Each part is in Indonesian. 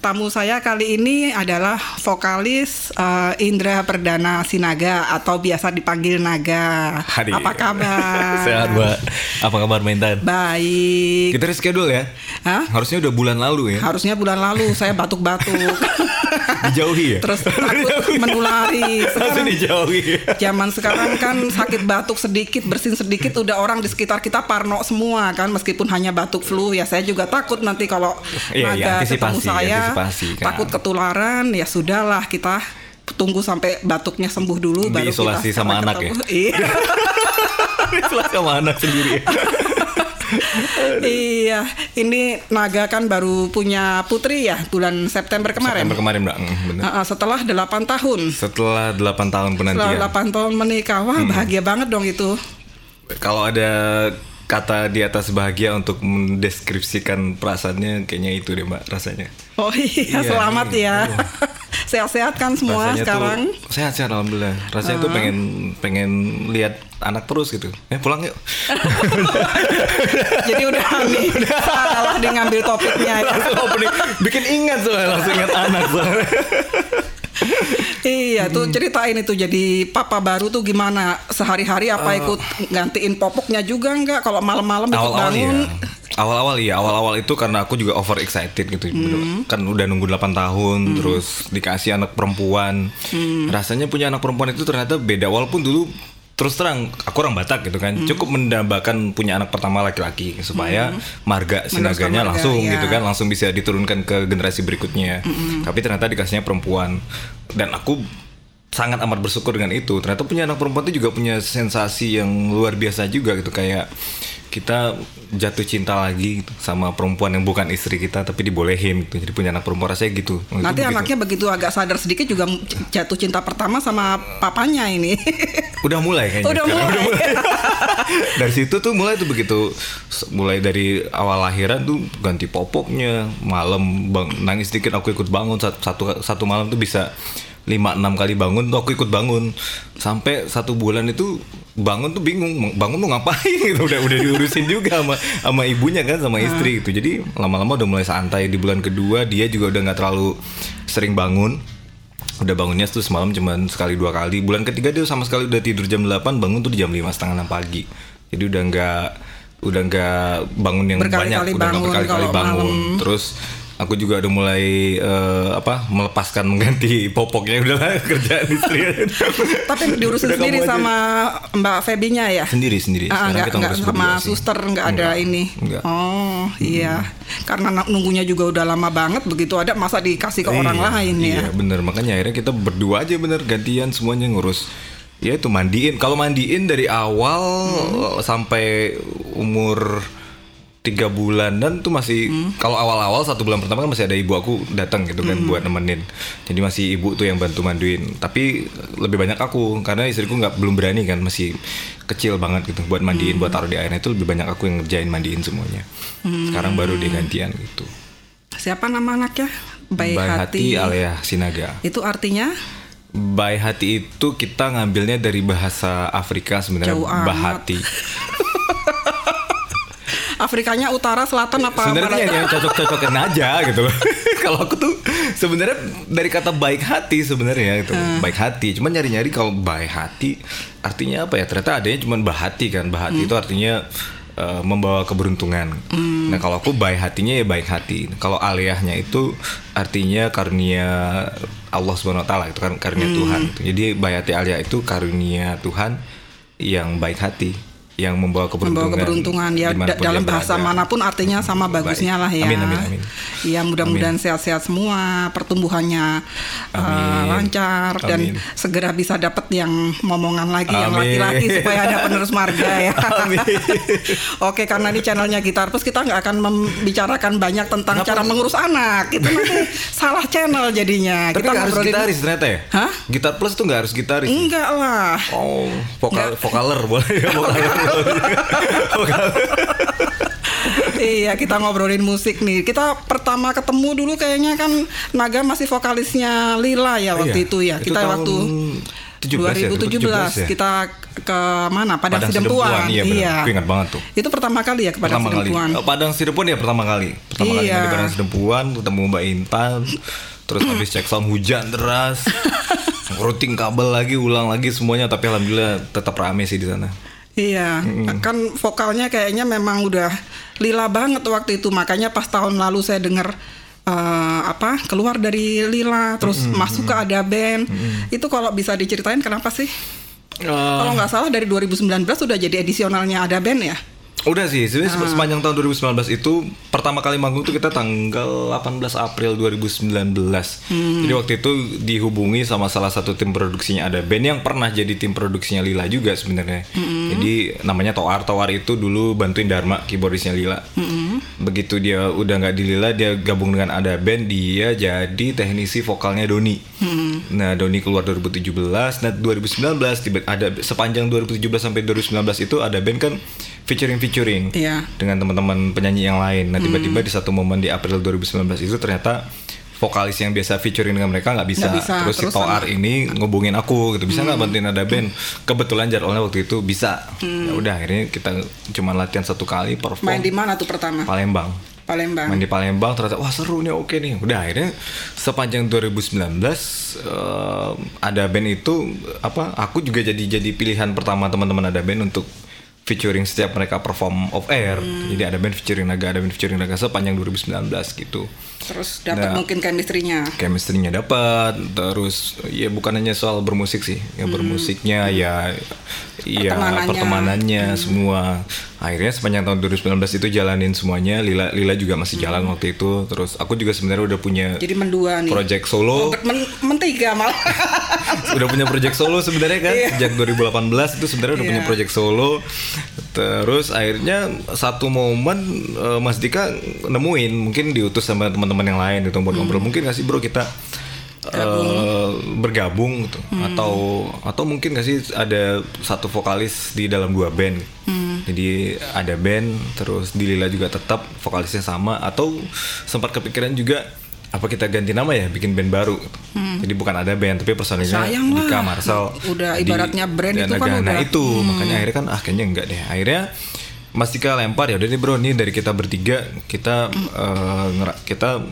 Tamu saya kali ini adalah vokalis uh, Indra Perdana Sinaga atau biasa dipanggil Naga. Hari. Apa kabar? Sehat, Mbak. Apa kabar Mentan? Baik. Kita reschedule ya. Hah? Harusnya udah bulan lalu ya. Harusnya bulan lalu saya batuk-batuk. Dijauhi ya. Terus takut menulari. Sekarang dijauhi. Zaman sekarang kan sakit batuk sedikit, bersin sedikit udah orang di sekitar kita parno semua kan meskipun hanya batuk flu ya saya juga takut nanti kalau iya, naga ketemu antisipasi, saya antisipasi, kan. takut ketularan ya sudahlah kita tunggu sampai batuknya sembuh dulu baru Diisolasi kita sama anak ya? ketemu. Iya. Setelah sama anak sendiri. iya, ini Naga kan baru punya putri ya bulan September kemarin. September kemarin, Mbak. Mm, Bener. Ah, ah, setelah 8 tahun. Setelah 8 tahun Setelah penantian. 8 tahun menikah, wah Hmm. bahagia banget dong itu. Kalau ada kata di atas bahagia untuk mendeskripsikan perasaannya kayaknya itu deh Mbak rasanya. Oh iya, Iya, selamat iya. ya. Sehat-sehat kan semua rasanya sekarang. sehat-sehat alhamdulillah. Rasanya tuh pengen pengen lihat anak terus gitu. Eh pulang yuk. Jadi udah nih salah dia ngambil topiknya. ya. langsung opening bikin ingat soalnya langsung ingat anak soalnya. iya tuh Hmm. ceritain itu jadi papa baru tuh gimana? Sehari-hari apa ikut gantiin popoknya juga nggak? Kalau malam-malam ikut awal-awal bangun. Ya awal-awal iya awal-awal itu karena aku juga over excited gitu. Hmm. kan udah nunggu 8 tahun terus dikasih anak perempuan. Hmm. rasanya punya anak perempuan itu ternyata beda walaupun dulu terus terang aku orang Batak gitu kan Hmm. cukup mendambakan punya anak pertama laki-laki supaya marga sinaganya marga, langsung iya. gitu kan langsung bisa diturunkan ke generasi berikutnya tapi ternyata dikasihnya perempuan dan aku sangat amat bersyukur dengan itu. Ternyata punya anak perempuan itu juga punya sensasi yang luar biasa juga gitu. Kayak kita jatuh cinta lagi gitu, sama perempuan yang bukan istri kita tapi dibolehin gitu. Jadi punya anak perempuan rasanya gitu. Itu nanti begitu. anaknya begitu agak sadar sedikit juga jatuh cinta pertama sama papanya ini. Udah mulai kayaknya udah sekarang. mulai. Dari situ tuh mulai tuh begitu. Mulai dari awal lahiran tuh ganti popoknya. Malam bang nangis dikit aku ikut bangun. Satu satu, satu malam tuh bisa lima enam kali bangun tuh aku ikut bangun. Sampai satu bulan itu bangun tuh bingung bangun tuh ngapain? Gitu. Udah udah diurusin juga sama sama ibunya kan sama istri gitu. Jadi lama-lama udah mulai santai. Di bulan kedua dia juga udah nggak terlalu sering bangun. Udah bangunnya tuh semalam cuma sekali dua kali. Bulan ketiga dia sama sekali udah tidur jam 8 bangun tuh di jam lima setengah enam pagi. Jadi udah nggak udah nggak bangun yang banyak udah nggak berkali-kali bangun. malam. terus aku juga udah mulai eh, apa melepaskan mengganti popoknya udah lah kerjaan istri tapi diurusin Udah sendiri kamu aja. sama Mbak Febinya ya sendiri sendiri Ah, Sekarang enggak, kita enggak sama suster enggak ada Enggak, ini. enggak. Oh, iya. Karena na- nunggunya juga udah lama banget begitu ada masa dikasih ke orang Iya, lain ya. Iya bener makanya akhirnya kita berdua aja bener gantian semuanya ngurus ya itu mandiin kalau mandiin dari awal Hmm. sampai umur tiga bulanan tuh masih Hmm. kalau awal-awal satu bulan pertama kan masih ada ibu aku datang gitu Hmm. kan buat nemenin jadi masih ibu tuh yang bantu manduin tapi lebih banyak aku karena istriku nggak belum berani kan masih kecil banget gitu buat mandiin Hmm. buat taruh di airnya itu lebih banyak aku yang ngerjain mandiin semuanya sekarang baru dia gantian gitu Siapa nama anaknya? Baik, hati. hati alias Sinaga Itu artinya Baik hati itu kita ngambilnya dari bahasa Afrika sebenarnya bahati. Afrikanya utara, selatan apa? Sebenarnya yang, cocok-cocokin aja gitu loh. kalau aku tuh sebenarnya dari kata baik hati sebenarnya gitu. Hmm. Baik hati. Cuman nyari-nyari kalau baik hati artinya apa ya? Ternyata adanya cuman bahati kan. Bahati Hmm. itu artinya eh, membawa keberuntungan. Hmm. Nah, kalau aku baik hatinya ya baik hati. Kalau aliyahnya itu artinya karunia Allah Subhanahu wa taala itu kan karunia Hmm. Tuhan. gitu. Jadi baik hati aliyah itu karunia Tuhan yang baik hati yang membawa keberuntungan. membawa keberuntungan ya dalam bahasa berada. mana pun artinya sama bagusnya lah ya. Amin, amin, amin. Iya mudah-mudahan sehat-sehat semua, pertumbuhannya uh, Amin. lancar dan Amin. segera bisa dapat yang momongan lagi yang Amin. laki-laki supaya ada penerus marga ya. Amin. Oke karena di channelnya Gitar Plus kita nggak akan membicarakan banyak tentang cara mengurus anak. Itu nanti salah channel jadinya. Tapi kita nggak harus ngobrolin- gitaris ternyata ya? Hah? Gitar plus tuh nggak harus gitaris. ya? Enggak lah. Oh, vokal vokaler boleh ya vokaler. Iya kita ngobrolin musik nih. Kita pertama ketemu dulu kayaknya kan Naga masih vokalisnya Lila ya waktu Iya, itu ya. itu Kita waktu 17 ya, 2017 2017 ya? kita ke mana? Padang, Padang Sidempuan. Sidempuan, iya benar. Aku ingat banget tuh. Itu pertama kali ya ke Padang pertama kali Sidempuan. Eh, Padang Sidempuan ya pertama kali pertama kali Iya. di Padang Sidempuan ketemu Mbak Intan terus habis cek sound hujan deras routing kabel lagi ulang lagi semuanya tapi alhamdulillah tetap rame sih di sana Iya, kan vokalnya kayaknya memang udah lila banget waktu itu. Makanya pas tahun lalu saya dengar eh, apa keluar dari lila, terus masuk ke ada band. Itu kalau bisa diceritain kenapa sih? Kalau nggak salah dari 2019 sudah jadi edisionalnya ada band ya? Udah sih, sebenarnya Ah. sepanjang tahun 2019 itu pertama kali manggung tuh kita tanggal 18 April 2019. Hmm. Jadi waktu itu dihubungi sama salah satu tim produksinya ada band yang pernah jadi tim produksinya Lila juga sebenarnya. Hmm. Jadi namanya Toar. Toar itu dulu bantuin Dharma keyboardisnya Lila. Hmm. Begitu dia udah nggak di Lila, dia gabung dengan ada band, dia jadi teknisi vokalnya Doni. Hmm. Nah, Doni keluar 2017, nah 2019 tiba ada sepanjang 2017 sampai 2019 itu ada band kan featuring featuring Iya. dengan teman-teman penyanyi yang lain. Nah tiba-tiba di satu momen di April 2019 itu ternyata vokalis yang biasa featuring dengan mereka nggak bisa. Bisa, Terus, si terus Toar ini ngubungin aku gitu bisa nggak bantuin ada band. Kebetulan jadwalnya waktu itu bisa. Ya udah akhirnya kita cuma latihan satu kali perform Main di mana tuh pertama? Palembang. Palembang. Main di Palembang ternyata wah seru nih oke nih. Udah akhirnya sepanjang 2019 eh, ada band itu apa aku juga jadi jadi pilihan pertama teman-teman ada band untuk featuring setiap mereka perform off air. Jadi ada band featuring Naga, ada band featuring Naga sepanjang 2019 gitu. Terus dapat Nah. mungkin chemistry-nya. Chemistry-nya dapat, terus ya bukan hanya soal bermusik sih, ya bermusiknya ya ya Pertemanannya. pertemanannya semua. Akhirnya sepanjang tahun 2019 itu jalanin semuanya. Lila Lila juga masih jalan waktu itu. Terus aku juga sebenarnya udah punya Jadi mendua nih. project solo, Men mentiga malah. udah punya project solo sebenarnya kan sejak 2018 itu sebenarnya udah punya Iya. project solo. Terus akhirnya satu momen eh, Mas Dika nemuin mungkin diutus sama teman-teman yang lain gitu buat ngobrol. Mungkin nggak sih bro kita eh, bergabung gitu. Atau atau mungkin nggak sih ada satu vokalis di dalam dua band. Jadi ada band terus di Lila juga tetap vokalisnya sama. Atau sempat kepikiran juga apa kita ganti nama ya? Bikin band baru. Jadi bukan ada band tapi personilnya Sayang lah. Dika Marcel Udah di- ibaratnya brand dan itu kan nah udah- itu. Makanya akhirnya kan ah kayaknya enggak deh. Akhirnya Mas Dika lempar ya udah nih bro nih dari kita bertiga kita eh, ngera- kita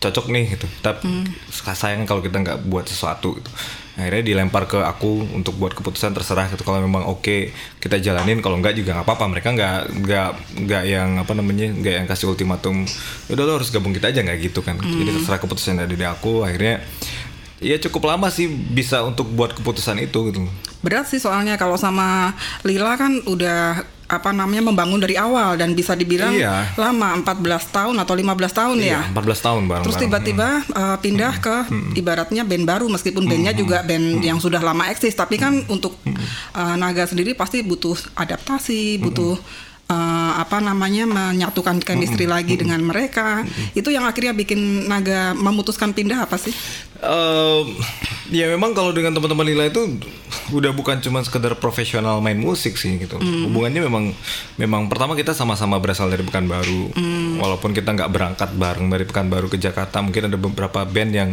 cocok nih gitu. Tapi sayang kalau kita nggak buat sesuatu gitu akhirnya dilempar ke aku untuk buat keputusan terserah gitu. Kalau memang oke kita jalanin. Kalau nggak juga nggak apa-apa. Mereka nggak nggak nggak yang apa namanya nggak yang kasih ultimatum udah lo harus gabung kita aja. Nggak gitu kan. Jadi terserah keputusan dari aku. Akhirnya ya cukup lama sih bisa untuk buat keputusan itu gitu. Berat sih soalnya. Kalau sama Lila kan udah apa namanya membangun dari awal dan bisa dibilang Iya. lama 14 tahun atau 15 tahun ya. Iya, 14 tahun bareng Terus tiba-tiba uh, pindah ke ibaratnya band baru meskipun bandnya juga band yang sudah lama eksis. Tapi kan untuk uh, Naga sendiri pasti butuh adaptasi, butuh uh, apa namanya menyatukan chemistry lagi dengan mereka. Itu yang akhirnya bikin Naga memutuskan pindah apa sih? Ehm, ya memang kalau dengan teman-teman Lila itu udah bukan cuma sekedar profesional main musik sih gitu. Hubungannya memang memang pertama kita sama-sama berasal dari Pekanbaru. Walaupun kita nggak berangkat bareng dari Pekanbaru ke Jakarta, mungkin ada beberapa band yang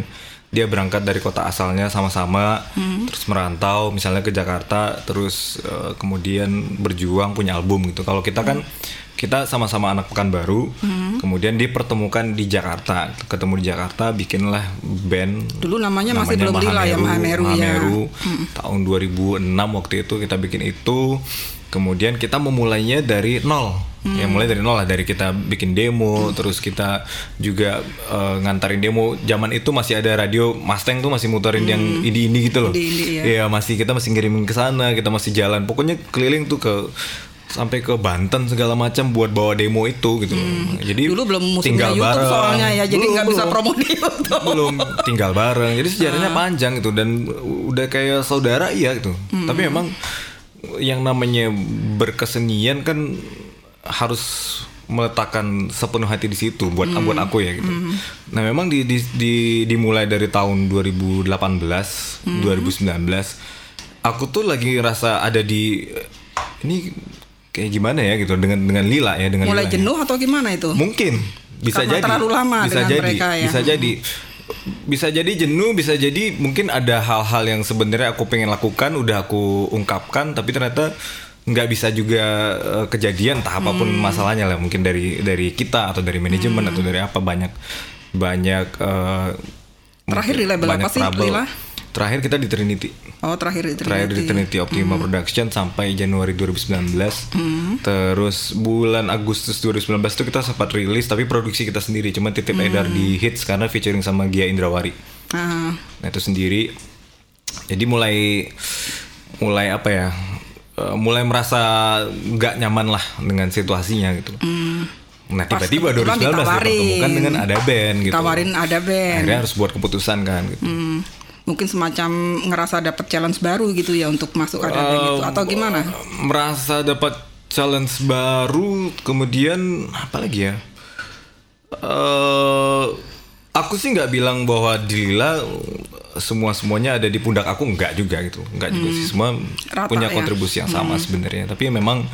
dia berangkat dari kota asalnya sama-sama, terus merantau misalnya ke Jakarta, terus eh, kemudian berjuang punya album gitu. Kalau kita kan kita sama-sama anak Pekanbaru, kemudian dipertemukan di Jakarta, ketemu di Jakarta, bikinlah band. Dulu namanya masih belum Lila ya, Mahameru ya. Mahameru. Tahun 2006 waktu itu kita bikin itu, kemudian kita memulainya dari nol. Ya mulai dari nol lah dari kita bikin demo, terus kita juga eh, ngantarin demo. Zaman itu masih ada radio Mustang tuh masih muterin yang indie-indie gitu loh. Indie-indie, ya. Iya masih kita masih ngirimin ke sana, kita masih jalan. Pokoknya keliling tuh ke sampai ke Banten segala macam buat bawa demo itu gitu. loh. Jadi Dulu belum tinggal YouTube bareng. soalnya ya, jadi nggak bisa promo di YouTube. belum tinggal bareng. Jadi sejarahnya Ah. panjang gitu dan udah kayak saudara iya gitu. Hmm. Tapi memang yang namanya berkesenian kan harus meletakkan sepenuh hati di situ buat Hmm. buat aku ya gitu. Nah, memang di, di, di- dimulai dari tahun 2018, Hmm. 2019 aku tuh lagi rasa ada di ini kayak gimana ya gitu dengan dengan Lila ya dengan Mulai Lila ya. jenuh atau gimana itu? Mungkin bisa Karena jadi. terlalu lama bisa dengan jadi, mereka ya. Bisa jadi. Bisa jadi jenuh, bisa jadi mungkin ada hal-hal yang sebenarnya aku pengen lakukan, udah aku ungkapkan, tapi ternyata nggak bisa juga uh, kejadian, entah apa pun hmm. masalahnya lah, mungkin dari dari kita atau dari manajemen hmm. atau dari apa banyak banyak. Uh, Terakhir di label apa sih, Lila? Terakhir kita di Trinity. Oh, terakhir di Trinity. Terakhir di Trinity Optima hmm. Production sampai Januari 2019. Hmm. Terus bulan Agustus 2019 itu kita sempat rilis tapi produksi kita sendiri, cuma titip hmm. edar di Hits karena featuring sama Gia Indrawari. Uh. Nah, itu sendiri. Jadi mulai mulai apa ya? Uh, mulai merasa nggak nyaman lah dengan situasinya gitu. Hmm. Nah tiba-tiba 2019 dipertemukan dengan ada band gitu. Tawarin ada band. Akhirnya harus buat keputusan kan gitu. Hmm mungkin semacam ngerasa dapat challenge baru gitu ya untuk masuk ada uh, gitu atau gimana? Merasa dapat challenge baru, kemudian apa lagi ya? Uh, aku sih nggak bilang bahwa Dila semua semuanya ada di pundak aku nggak juga gitu, nggak hmm. juga sih semua Rata, punya ya? kontribusi yang sama hmm. sebenarnya. Tapi memang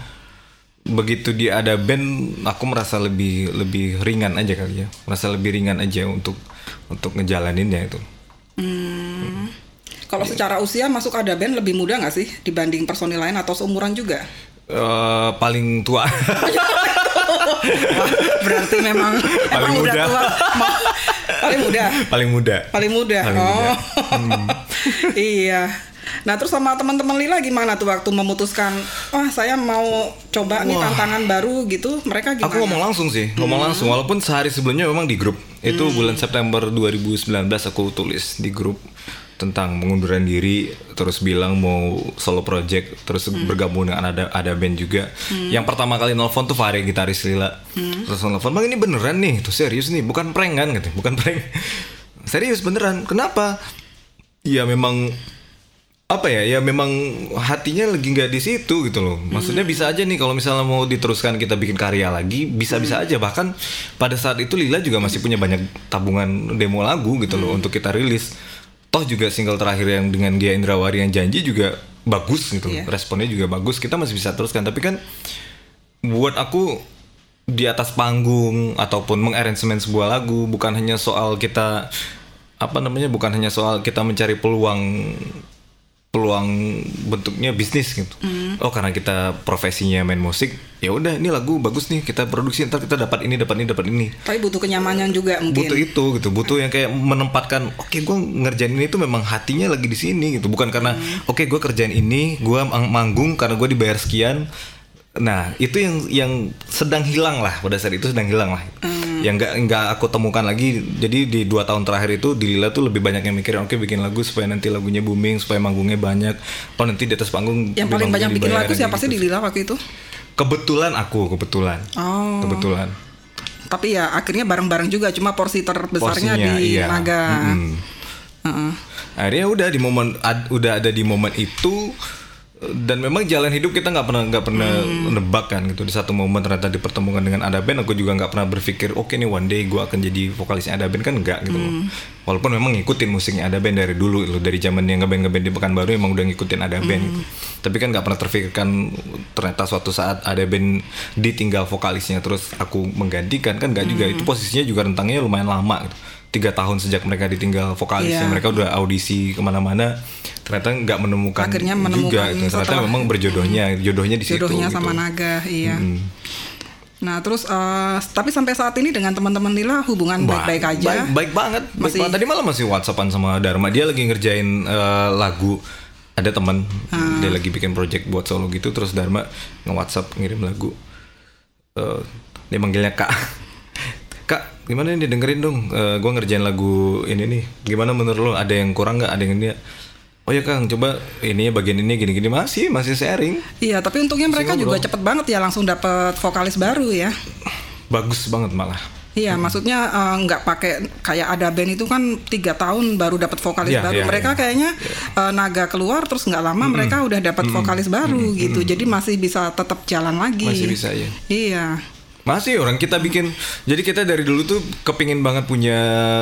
begitu dia ada band, aku merasa lebih lebih ringan aja kali ya, merasa lebih ringan aja untuk untuk ngejalaninnya itu. Hmm. Kalau secara usia masuk ada band lebih muda nggak sih dibanding personil lain atau seumuran juga? Uh, paling tua. berarti memang paling emang muda. Udah tua. paling muda. Paling muda. Paling muda. Paling oh. Muda. Hmm. iya. Nah terus sama teman-teman Lila gimana tuh waktu memutuskan, wah saya mau coba wah. nih tantangan baru gitu, mereka gimana? Aku ngomong langsung sih, ngomong hmm. langsung. Walaupun sehari sebelumnya memang di grup. Itu hmm. bulan September 2019 aku tulis di grup tentang pengunduran diri terus bilang mau solo project terus hmm. bergabung dengan ada ada band juga hmm. yang pertama kali nelfon tuh Fahri gitaris Lila hmm. terus nelfon bang ini beneran nih tuh serius nih bukan prank kan gitu bukan prank serius beneran kenapa ya memang apa ya ya memang hatinya lagi nggak di situ gitu loh maksudnya hmm. bisa aja nih kalau misalnya mau diteruskan kita bikin karya lagi bisa bisa hmm. aja bahkan pada saat itu Lila juga masih punya banyak tabungan demo lagu gitu loh hmm. untuk kita rilis toh juga single terakhir yang dengan Gia Indrawari yang janji juga bagus gitu yeah. responnya juga bagus kita masih bisa teruskan tapi kan buat aku di atas panggung ataupun mengaransemen sebuah lagu bukan hanya soal kita apa namanya bukan hanya soal kita mencari peluang peluang bentuknya bisnis gitu. Mm. Oh karena kita profesinya main musik, ya udah ini lagu bagus nih kita produksi ntar kita dapat ini dapat ini dapat ini. Tapi butuh kenyamanan juga mungkin. Butuh itu gitu, butuh yang kayak menempatkan, oke okay, gue ngerjain ini tuh memang hatinya lagi di sini gitu, bukan karena mm. oke okay, gue kerjain ini, gue manggung karena gue dibayar sekian. Nah itu yang yang sedang hilang lah pada saat itu sedang hilang lah. Mm yang nggak nggak aku temukan lagi jadi di dua tahun terakhir itu di Lila tuh lebih banyak yang mikirin oke okay, bikin lagu supaya nanti lagunya booming supaya manggungnya banyak oh nanti di atas panggung yang paling banyak bikin lagu siapa sih di Lila waktu itu kebetulan aku kebetulan oh. kebetulan tapi ya akhirnya bareng-bareng juga cuma porsi terbesarnya Porsinya, di iya. Naga mm -hmm. uh -uh. akhirnya udah di momen ad, udah ada di momen itu dan memang jalan hidup kita nggak pernah nggak pernah hmm. menebak kan gitu di satu momen ternyata dipertemukan dengan ada band aku juga nggak pernah berpikir oke okay, nih one day gue akan jadi vokalisnya ada band kan nggak gitu hmm. walaupun memang ngikutin musiknya ada band dari dulu loh dari zaman yang ngeband ngeband di Pekanbaru emang udah ngikutin ada band hmm. gitu tapi kan nggak pernah terpikirkan ternyata suatu saat ada band ditinggal vokalisnya terus aku menggantikan kan nggak hmm. juga itu posisinya juga rentangnya lumayan lama gitu tiga tahun sejak mereka ditinggal vokalisnya yeah. mereka udah audisi ke mana-mana ternyata nggak menemukan akhirnya menemukan juga gitu. ternyata memang berjodohnya jodohnya di situ jodohnya sama gitu. naga iya hmm. Nah terus uh, tapi sampai saat ini dengan teman-teman Lila hubungan baik-baik aja. Baik, baik banget. Masih... Baik banget. Tadi malam masih WhatsAppan sama Dharma. Dia lagi ngerjain uh, lagu. Ada teman hmm. dia lagi bikin project buat solo gitu. Terus Dharma nge-WhatsApp ngirim lagu. Uh, dia manggilnya Kak. Gimana nih dengerin dong? Uh, gue ngerjain lagu ini nih. Gimana menurut lo? Ada yang kurang nggak? Ada yang ini? oh ya Kang coba ini bagian ini gini-gini masih masih sharing iya tapi untungnya mereka juga cepet banget ya langsung dapet vokalis baru ya bagus banget malah Iya, hmm. maksudnya eh, nggak uh, pakai kayak ada band itu kan tiga tahun baru dapat vokalis yeah, baru. Yeah, mereka yeah. kayaknya yeah. uh, naga keluar terus nggak lama mm -hmm. mereka udah dapat mm -hmm. vokalis baru mm -hmm. gitu. Jadi masih bisa tetap jalan lagi. Masih bisa ya. Iya. Masih orang kita bikin. Jadi kita dari dulu tuh kepingin banget punya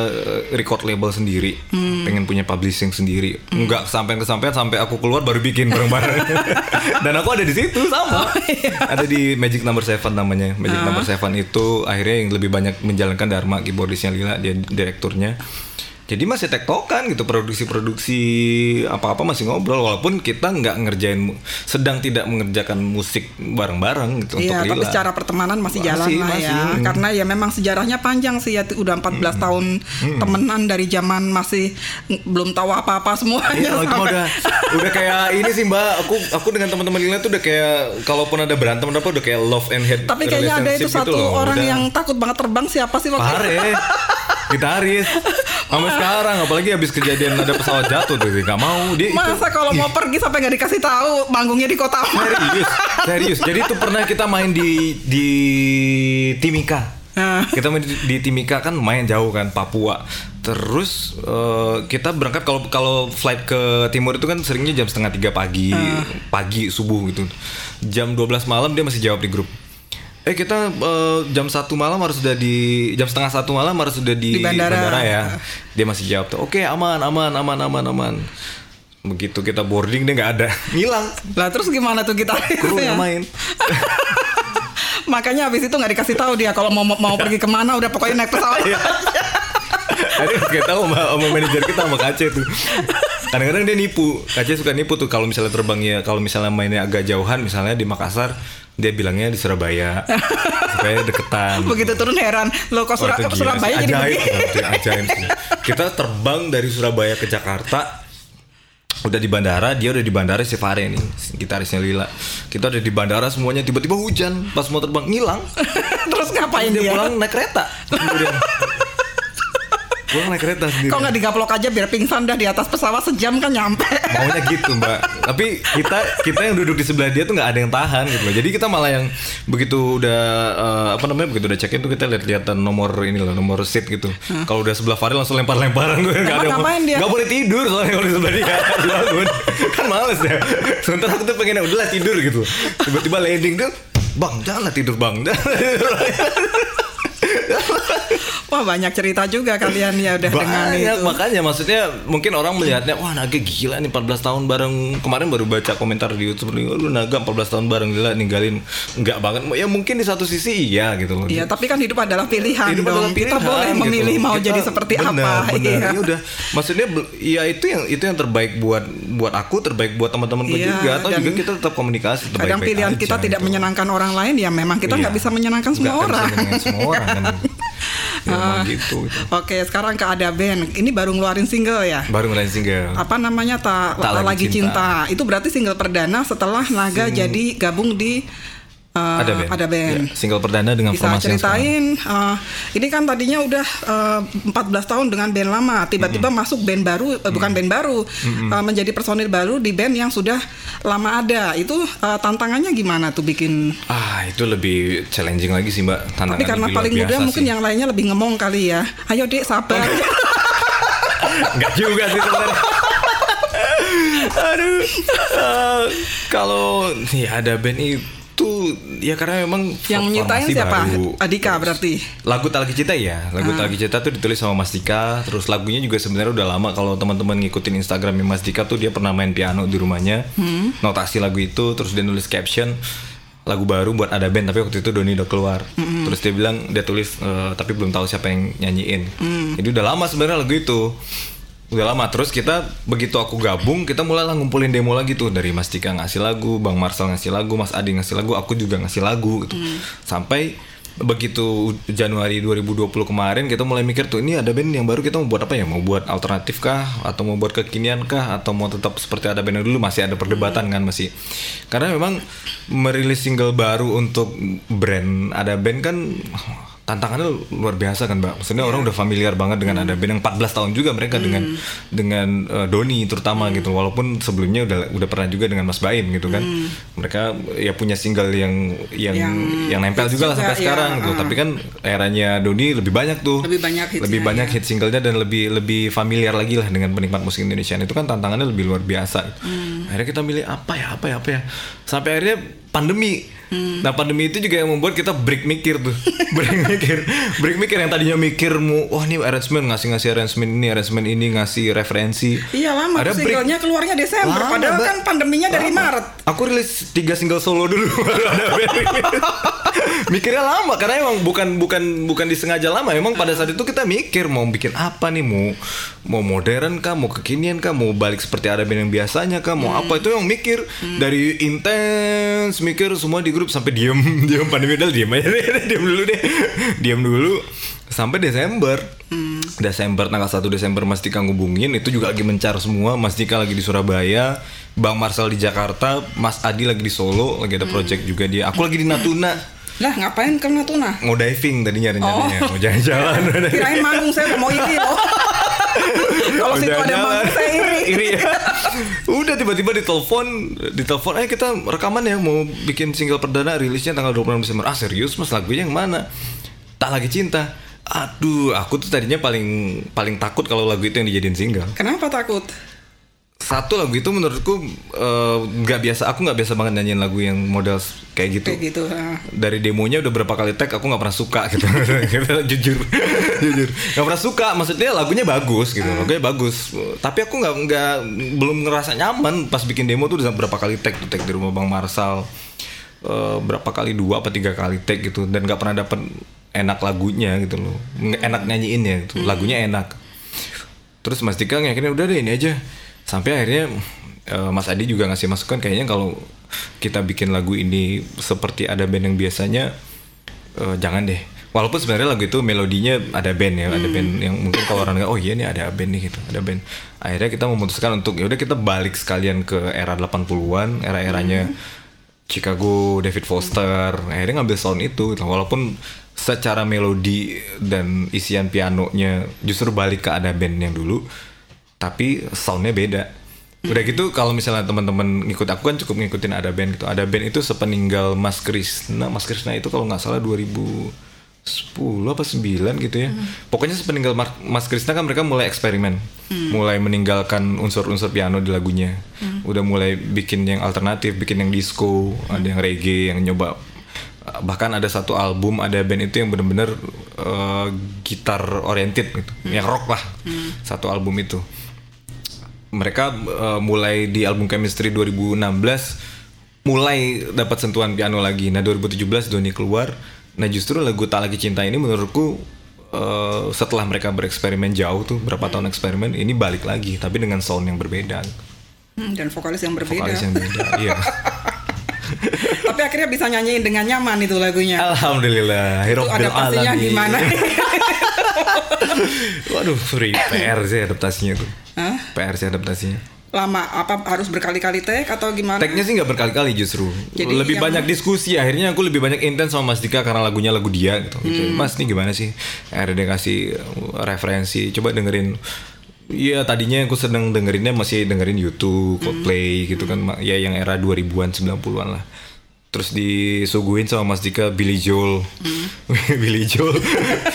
eh, record label sendiri, hmm. pengen punya publishing sendiri. Hmm. Enggak sampai kesampaian sampai aku keluar baru bikin bareng-bareng. Dan aku ada di situ sama. Oh, iya. Ada di Magic Number Seven namanya. Magic uh. Number Seven itu akhirnya yang lebih banyak menjalankan Dharma keyboardisnya Lila, dia direkturnya. Jadi masih tektokan gitu produksi-produksi apa-apa masih ngobrol walaupun kita nggak ngerjain sedang tidak mengerjakan musik bareng-bareng gitu Iya, untuk tapi secara pertemanan masih, Masih, jalan lah masih, ya. mm. Karena ya memang sejarahnya panjang sih ya udah 14 tahun temenan dari zaman masih belum tahu apa-apa semuanya. Iya, itu sampai- udah udah kayak ini sih Mbak. Aku aku dengan teman-teman Lila tuh udah kayak kalaupun ada berantem apa udah kayak love and hate. Tapi kayaknya ada itu relationship satu gitu loh. orang Udah yang takut banget terbang siapa sih waktu itu? Gitaris. Sampai sekarang apalagi habis kejadian ada pesawat jatuh tuh nggak mau. Dia itu Masa kalau mau pergi sampai nggak dikasih tahu manggungnya di kota mana? serius serius. Jadi itu pernah kita main di di Timika. Nah. kita main di, di Timika kan lumayan jauh kan Papua. Terus eh, kita berangkat kalau kalau flight ke timur itu kan seringnya jam setengah tiga pagi pagi subuh gitu. Jam 12 malam dia masih jawab di grup eh kita eh, jam satu malam harus sudah di jam setengah satu malam harus sudah di, Di bandara. ya dia masih jawab tuh oke aman aman aman aman aman begitu kita boarding dia nggak ada ngilang Lah terus gimana tuh kita? kru yang main Makanya habis itu nggak dikasih tahu dia kalau mau mau pergi ke mana udah pokoknya naik pesawat. Iya. Jadi kita sama, sama manajer kita sama Kace tuh. Kadang-kadang dia nipu. Kace suka nipu tuh kalau misalnya terbangnya kalau misalnya mainnya agak jauhan misalnya di Makassar dia bilangnya di Surabaya supaya deketan. Begitu turun heran, lo kok Wah, Sura- itu gila Surabaya sih. jadi ajaib, begini? ajaib sih. Kita terbang dari Surabaya ke Jakarta udah di bandara dia udah di bandara si Fare nih gitarisnya Lila kita udah di bandara semuanya tiba-tiba hujan pas mau terbang ngilang Terus ngapain dia dia? pulang naik kereta kemudian pulang naik kereta sendiri. Kok nggak digaplok aja biar pingsan dah di atas pesawat sejam kan nyampe. maunya gitu mbak. Tapi kita kita yang duduk di sebelah dia tuh nggak ada yang tahan gitu loh. Jadi kita malah yang begitu udah eh, apa namanya begitu udah check in tuh kita lihat lihatan nomor ini loh nomor seat gitu. Kalau udah sebelah Farel langsung lempar lemparan gue nggak ada Emang ngapain dia? nggak boleh tidur soalnya kalau di sebelah dia. Bangun kan males ya. Sementara aku tuh pengen udahlah tidur gitu. Tiba-tiba landing tuh bang janganlah tidur bang Wah banyak cerita juga kalian ya udah dengan Banyak itu. makanya maksudnya mungkin orang melihatnya wah Naga gila nih 14 tahun bareng kemarin baru baca komentar di YouTube nih lu Naga 14 tahun bareng gila ninggalin enggak banget ya mungkin di satu sisi iya gitu loh. Iya, tapi kan hidup adalah pilihan Hidup dong. adalah kita pilihan, boleh gitu. memilih mau Kita- jadi seperti benar, apa. Benar. Iya. Ya udah, maksudnya ya itu yang itu yang terbaik buat buat aku, terbaik buat teman-temanku Iya, juga atau juga kita tetap komunikasi tetap Kadang pilihan aja, kita tidak gitu. menyenangkan orang lain ya memang kita nggak Iya. bisa menyenangkan semua bisa orang. menyenangkan semua orang kan. Ya, emang Ah. gitu, gitu. Oke, sekarang ke ada band. Ini baru ngeluarin single ya. Baru ngelain single. Apa namanya tak, Tak Lagi lagi Cinta. cinta. Itu berarti single perdana setelah Naga jadi gabung di uh, ada band. Ada band. Ya, single perdana dengan Bisa formasi ceritain, uh, ini kan tadinya udah uh, 14 tahun dengan band lama, tiba-tiba masuk band baru, uh, bukan band baru, uh, menjadi personil baru di band yang sudah lama ada. Itu uh, tantangannya gimana tuh bikin? Ah itu lebih challenging lagi sih mbak tantangan Tapi karena paling muda mungkin sih. yang lainnya lebih ngemong kali ya. Ayo dek sabar. Enggak juga sih sebenarnya Aduh eh, Kalau ya ada band itu Ya karena memang yang nyiptain siapa? baru. Adika berarti. Lagu Tak Lagi Cinta ya Lagu Ah. Tak Lagi Cinta tuh ditulis sama Mas Dika Terus lagunya juga sebenarnya udah lama Kalau teman-teman ngikutin Instagramnya Mas Dika tuh Dia pernah main piano di rumahnya Hmm. Notasi lagu itu Terus dia nulis caption Lagu baru buat ada band Tapi waktu itu Doni udah keluar Hmm. Terus dia bilang Dia tulis eh, Tapi belum tahu siapa yang nyanyiin Hmm. Jadi udah lama sebenarnya lagu itu Udah lama. Terus kita Begitu aku gabung Kita mulailah ngumpulin demo lagi tuh. Dari Mas Dika ngasih lagu Bang Marcel ngasih lagu Mas Adi ngasih lagu Aku juga ngasih lagu gitu. Sampai begitu Januari 2020 kemarin kita mulai mikir tuh ini ada band yang baru kita mau buat apa ya? Mau buat alternatif kah? Atau mau buat kekinian kah? Atau mau tetap seperti ada band yang dulu? Masih ada perdebatan kan masih. Karena memang merilis single baru untuk brand ada band kan tantangannya luar biasa kan mbak. Maksudnya orang udah familiar banget dengan ada band yang 14 tahun juga mereka dengan dengan eh, Doni terutama gitu. Walaupun sebelumnya udah udah pernah juga dengan Mas Baim gitu kan. Mereka ya punya single yang yang yang, Yang nempel hits juga lah juga, sampai iya, sekarang gitu. ah. tapi kan eranya Doni lebih banyak tuh. Lebih banyak hitsnya, lebih banyak iya. hit singlenya dan lebih lebih familiar lagi lah dengan penikmat musik Indonesia itu kan tantangannya lebih luar biasa. Gitu. Hmm. akhirnya kita milih apa ya apa ya apa ya. Sampai akhirnya pandemi. Nah pandemi itu juga yang membuat kita break mikir tuh, break mikir, break mikir yang tadinya mikir mau, wah ini arrangement ngasih ngasih arrangement ini, arrangement ini ngasih referensi. Iya lama Ada singlenya keluarnya Desember Lama, padahal kan pandeminya dari Lama. Maret. Aku rilis tiga single solo dulu. baru ada. Mikirnya lama karena emang bukan bukan bukan disengaja lama. Emang pada saat itu kita mikir mau bikin apa nih mau mau modern kah, mau kekinian kah, mau balik seperti ada yang biasanya kah, mau apa itu yang mikir dari intens mikir semua di grup sampai diem. Diem pandemi udah diem aja deh diem dulu deh. Diem dulu. Sampai Desember. Desember tanggal 1 Desember Mas Dika ngubungin. Itu juga lagi mencar semua. Mas Dika lagi di Surabaya. Bang Marcel di Jakarta. Mas Adi lagi di Solo. Lagi ada project juga dia. Aku lagi di Natuna. Lah ngapain ke Natuna? mau diving tadinya rencananya Oh. mau jalan-jalan. Kirain manggung saya mau iri loh. Kalau situ ada saya iri. Iri ya. Udah tiba-tiba ditelepon, ditelepon, "Eh kita rekaman ya mau bikin single perdana rilisnya tanggal 26 Desember." Ah, serius Mas lagunya yang mana? Tak lagi cinta. Aduh, aku tuh tadinya paling paling takut kalau lagu itu yang dijadiin single. Kenapa takut? Satu lagu itu menurutku eh, nggak biasa, aku nggak biasa banget nyanyiin lagu yang model kayak gitu. Kayak gitu. Dari demonya udah berapa kali tag aku nggak pernah suka gitu. jujur, jujur nggak pernah suka. Maksudnya lagunya bagus gitu, lagunya bagus. Tapi aku nggak nggak belum ngerasa nyaman pas bikin demo tuh udah berapa kali tag tuh tag di rumah Bang Marsal. Eh, berapa kali dua apa tiga kali tag gitu dan nggak pernah dapet enak lagunya gitu loh enak nyanyiinnya gitu lagunya enak terus Mas Dika akhirnya udah deh ini aja sampai akhirnya eh, Mas Adi juga ngasih masukan kayaknya kalau kita bikin lagu ini seperti ada band yang biasanya eh, jangan deh. Walaupun sebenarnya lagu itu melodinya ada band ya ada band yang mungkin kalau orang nggak oh iya nih ada band nih gitu ada band. Akhirnya kita memutuskan untuk ya udah kita balik sekalian ke era 80-an era-eranya Chicago, David Foster, akhirnya ngambil sound itu, gitu. walaupun secara melodi dan isian pianonya justru balik ke ada band yang dulu, tapi soundnya beda. Udah gitu kalau misalnya teman-teman ngikut aku kan cukup ngikutin ada band gitu. Ada band itu sepeninggal Mas Krisna, Mas Krisna itu kalau nggak salah 2010 apa 9 gitu ya. Pokoknya sepeninggal Mas Krisna kan mereka mulai eksperimen. Mulai meninggalkan unsur-unsur piano di lagunya. Udah mulai bikin yang alternatif, bikin yang disco, ada yang reggae, yang nyoba bahkan ada satu album ada band itu yang bener-bener eh, gitar oriented gitu, yang rock lah. Satu album itu mereka eh, mulai di album Chemistry 2016 mulai dapat sentuhan piano lagi. Nah 2017 Doni keluar. Nah justru lagu Tak Lagi Cinta ini menurutku eh, setelah mereka bereksperimen jauh tuh berapa tahun eksperimen ini balik lagi tapi dengan sound yang berbeda, Hmm, dan vokalis yang berbeda. vokalis yang beda. Iya. Tapi akhirnya bisa nyanyiin dengan nyaman itu lagunya. Alhamdulillah. itu adaptasinya alamin. gimana? Waduh, free PR sih adaptasinya tuh. Hah? PR sih adaptasinya. Lama apa harus berkali-kali take atau gimana? Tagnya sih nggak berkali-kali justru. Jadi lebih yang- banyak diskusi. Akhirnya aku lebih banyak intens sama Mas Dika karena lagunya lagu dia gitu. Gitu, Hmm. Mas ini gimana sih? Akhirnya dia kasih referensi. Coba dengerin. Iya tadinya aku seneng dengerinnya masih dengerin YouTube, Coldplay gitu kan. Ma- Ya yang era 2000-an 90-an lah. Terus disuguhin sama Mas Dika Billy Joel. Billy Joel.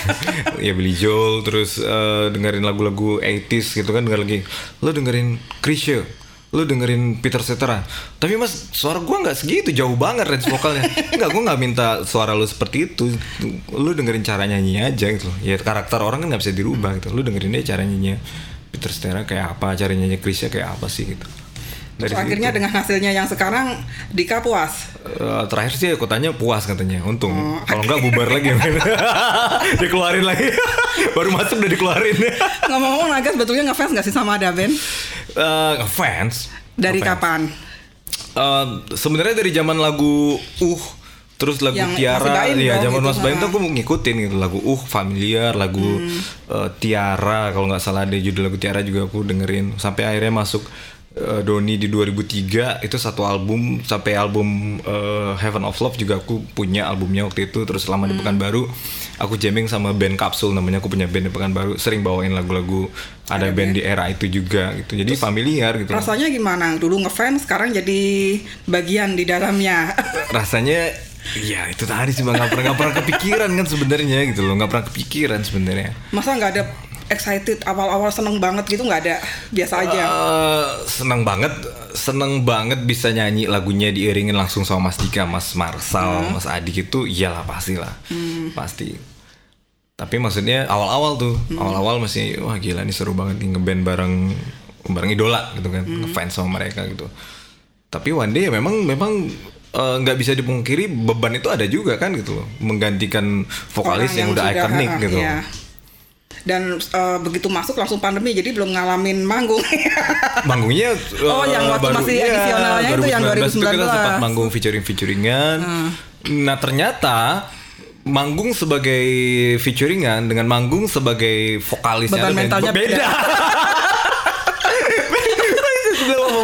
ya Billy Joel terus eh, dengerin lagu-lagu 80s gitu kan denger lagi. Lo dengerin Chrisye lu dengerin Peter Cetera tapi mas suara gua nggak segitu jauh banget range vokalnya nggak gua nggak minta suara lu seperti itu lu dengerin cara nyanyi aja gitu ya karakter orang kan nggak bisa dirubah gitu lu dengerin aja cara nyanyinya Peter Cetera kayak apa cara nyanyi Krisya kayak apa sih gitu Terus akhirnya dengan hasilnya yang sekarang Dika puas. Eh, terakhir sih aku tanya puas katanya untung kalau nggak bubar lagi dikeluarin lagi baru masuk udah dikeluarin Ngomong-ngomong Naga sebetulnya ngefans gak sih sama ada band? Eh, fans Dari Ngefans. kapan? Eh, sebenarnya dari zaman lagu uh terus lagu Yang Tiara Baim ya zaman gitu, Mas Baim ha. tuh aku ngikutin gitu lagu uh familiar lagu eh, Tiara kalau nggak salah ada judul lagu Tiara juga aku dengerin. Sampai akhirnya masuk eh, Doni di 2003 itu satu album sampai album eh, Heaven of Love juga aku punya albumnya waktu itu terus selama di Pekanbaru. Aku jamming sama band Kapsul namanya aku punya band di Pekanbaru sering bawain lagu-lagu ada, band di era itu juga gitu. Jadi familiar gitu. Rasanya gimana? Dulu ngefans, sekarang jadi bagian di dalamnya. rasanya ya itu tadi sih Bang, nggak pernah nggak pernah kepikiran kan sebenarnya gitu loh nggak pernah kepikiran sebenarnya Masa nggak ada excited awal-awal seneng banget gitu nggak ada biasa aja Eh, seneng banget, seneng banget bisa nyanyi lagunya diiringin langsung sama Mas Dika, Mas Marsal, Hmm. Mas Adik itu iyalah pasti lah, pasti. Tapi maksudnya awal-awal tuh, Hmm. awal-awal masih wah gila nih seru banget nih ngeband bareng bareng idola gitu kan, Hmm. ngefans sama mereka gitu. Tapi one day ya memang memang eh, nggak bisa dipungkiri beban itu ada juga kan gitu loh, menggantikan vokalis Orang yang, udah ikonik gitu. iya. dan eh, begitu masuk langsung pandemi jadi belum ngalamin manggung manggungnya Oh, eh, yang waktu masih iya, edisionalnya itu yang 2019 itu kita 2019. sempat manggung featuring featuringan nah ternyata manggung sebagai featuringan dengan manggung sebagai vokalisnya Beban mentalnya beda beda.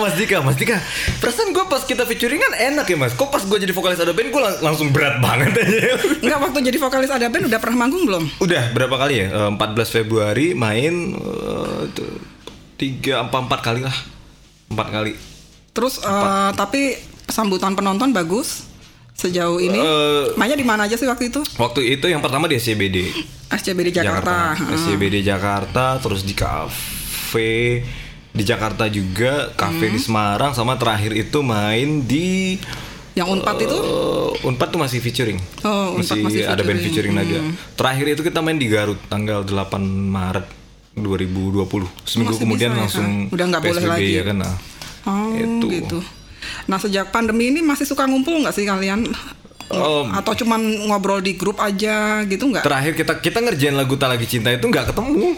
Mas Dika, Mas Dika, perasaan gue pas kita featuringan enak ya mas. Kok pas gue jadi vokalis ada band gue lang- langsung berat banget aja. Enggak waktu jadi vokalis ada band udah pernah manggung belum? Udah berapa kali ya? Eh, 14 Februari main eh, Tiga, empat, empat kali lah. Empat kali. Terus eh, tapi sambutan penonton bagus sejauh ini? Eh, mainnya di mana aja sih waktu itu? Waktu itu yang pertama di SCBD SCBD Jakarta, Hmm. SCBD Jakarta Terus di kafe Di Jakarta juga Kafe Hmm. di Semarang Sama terakhir itu main di yang unpad itu eh, Unpad tuh masih featuring Oh, Unpad masih ada band featuring. Hmm. featuring Naga Terakhir itu kita main di Garut Tanggal 8 Maret 2020 Seminggu Masih kemudian bisa ya? langsung Udah nggak boleh lagi. ya kan nah. oh Itu. gitu nah sejak pandemi ini masih suka ngumpul nggak sih kalian Oh, atau cuman ngobrol di grup aja gitu nggak Terakhir kita kita ngerjain lagu Tak Lagi Cinta itu nggak ketemu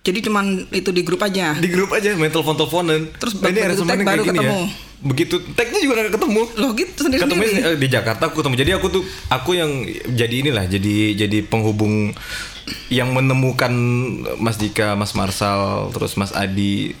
jadi cuman itu di grup aja. Di grup aja main telepon teleponan Terus ini aransemennya tag baru kayak gini ketemu. ya begitu tagnya juga gak ketemu. Loh gitu sendiri ketemu sendiri di Jakarta aku ketemu. Jadi aku tuh aku yang jadi inilah jadi jadi penghubung yang menemukan Mas Dika Mas Marsal terus Mas Adi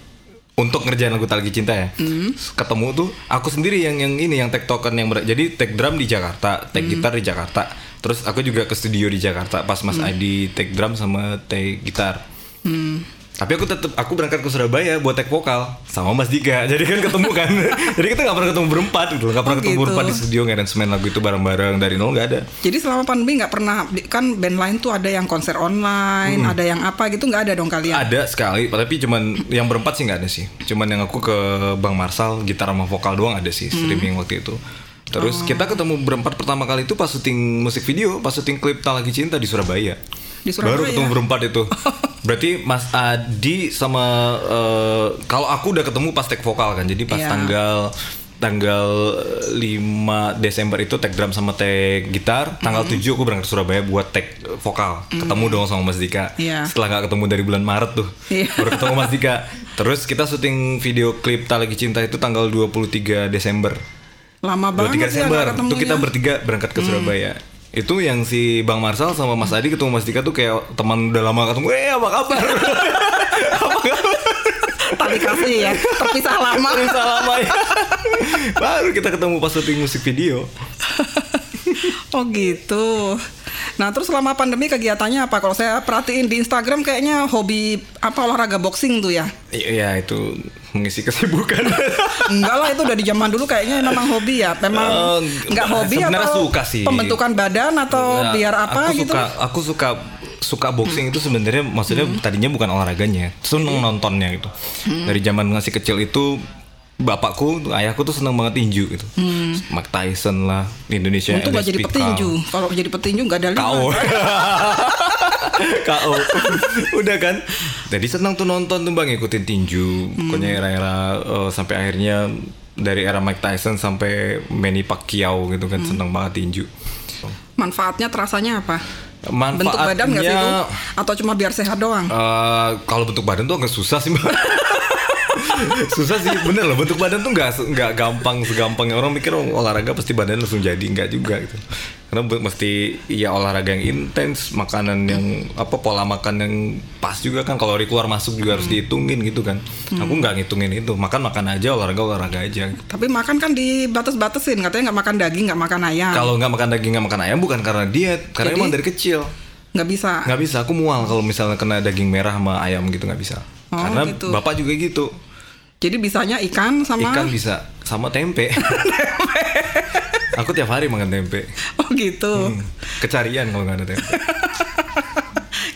untuk ngerjain lagu Tak Lagi Cinta ya. Hmm. ketemu tuh aku sendiri yang yang ini yang tektokan yang ber- jadi tag drum di Jakarta tag Hmm. gitar di Jakarta. Terus aku juga ke studio di Jakarta pas Mas Adi tag drum sama tag gitar Hmm. tapi aku tetap aku berangkat ke Surabaya buat tag vokal sama Mas Dika. Jadi kan ketemu kan. Jadi kita nggak pernah ketemu berempat gitu. Nggak pernah Oh, ketemu gitu. berempat di studio ngeransemen lagu itu bareng-bareng dari nol nggak ada. Jadi selama pandemi nggak pernah kan band lain tuh ada yang konser online, Hmm. ada yang apa gitu nggak ada dong kalian? Ada sekali, tapi cuman yang berempat sih nggak ada sih. Cuman yang aku ke Bang Marsal gitar sama vokal doang ada sih Hmm. streaming waktu itu. Terus Oh. kita ketemu berempat pertama kali itu pas syuting musik video, pas syuting klip Tak Lagi Cinta di Surabaya. Di Surabaya? Baru ketemu berempat itu. Berarti Mas Adi sama eh, kalau aku udah ketemu pas tag vokal kan. Jadi pas Iya. tanggal tanggal 5 Desember itu tag drum sama tag gitar, tanggal Mm-hmm. 7 aku berangkat ke Surabaya buat tag vokal. Ketemu dong sama Mas Dika. Iya. Setelah nggak ketemu dari bulan Maret tuh. Iya. Baru ketemu Mas Dika. Terus kita syuting video klip Tak Lagi Cinta itu tanggal 23 Desember. Lama 23 banget ya Desember. nggak Itu. Hmm. kita bertiga berangkat ke Surabaya. Itu yang si Bang Marsal sama Mas Adi ketemu Mas Dika tuh kayak teman udah lama ketemu. Eh apa kabar? apa kabar? Tadi kasih ya, terpisah lama. Bisa lama ya. Baru kita ketemu pas syuting musik video. Oh gitu. Nah terus selama pandemi kegiatannya apa? Kalau saya perhatiin di Instagram kayaknya hobi apa olahraga boxing tuh ya? Iya itu mengisi kesibukan. Enggak lah itu udah di zaman dulu kayaknya memang hobi ya. Memang Eh, enggak hobi sebenarnya atau suka sih. pembentukan badan atau Nah, biar apa aku gitu? Suka, aku suka suka boxing itu sebenarnya maksudnya tadinya bukan olahraganya, seneng nontonnya gitu. Dari zaman masih kecil itu bapakku, ayahku tuh seneng banget tinju gitu. Mike Tyson lah, Indonesia Untuk gak jadi petinju. Kalau jadi petinju nggak ada lima. KO. Udah kan? Jadi senang tuh nonton tuh Bang ngikutin tinju. Pokoknya era-era eh, sampai akhirnya dari era Mike Tyson sampai Manny Pacquiao gitu kan seneng banget tinju. Manfaatnya terasanya apa? Manfaatnya Bentuk badan nggak sih itu? Atau cuma biar sehat doang? eh, kalau bentuk badan tuh agak susah sih mbak. susah sih bener loh bentuk badan tuh nggak nggak gampang segampang. Orang mikir oh, olahraga pasti badan langsung jadi. Nggak juga gitu. Karena mesti ya olahraga yang intens makanan yang apa pola makan yang pas juga kan. Kalori keluar masuk juga harus dihitungin gitu kan. Aku nggak ngitungin itu. Makan makan aja olahraga olahraga aja. Tapi makan kan dibatas-batasin, katanya nggak makan daging, nggak makan ayam. kalau nggak makan daging nggak makan ayam bukan karena diet. Karena Jadi? emang dari kecil. Nggak bisa. nggak bisa. Aku mual kalau misalnya kena daging merah sama ayam gitu nggak bisa. Oh, karena gitu. bapak juga gitu Jadi bisanya ikan sama Ikan bisa sama tempe. Aku tiap hari makan tempe. Oh gitu. Hmm, Kecarian kalau nggak ada tempe.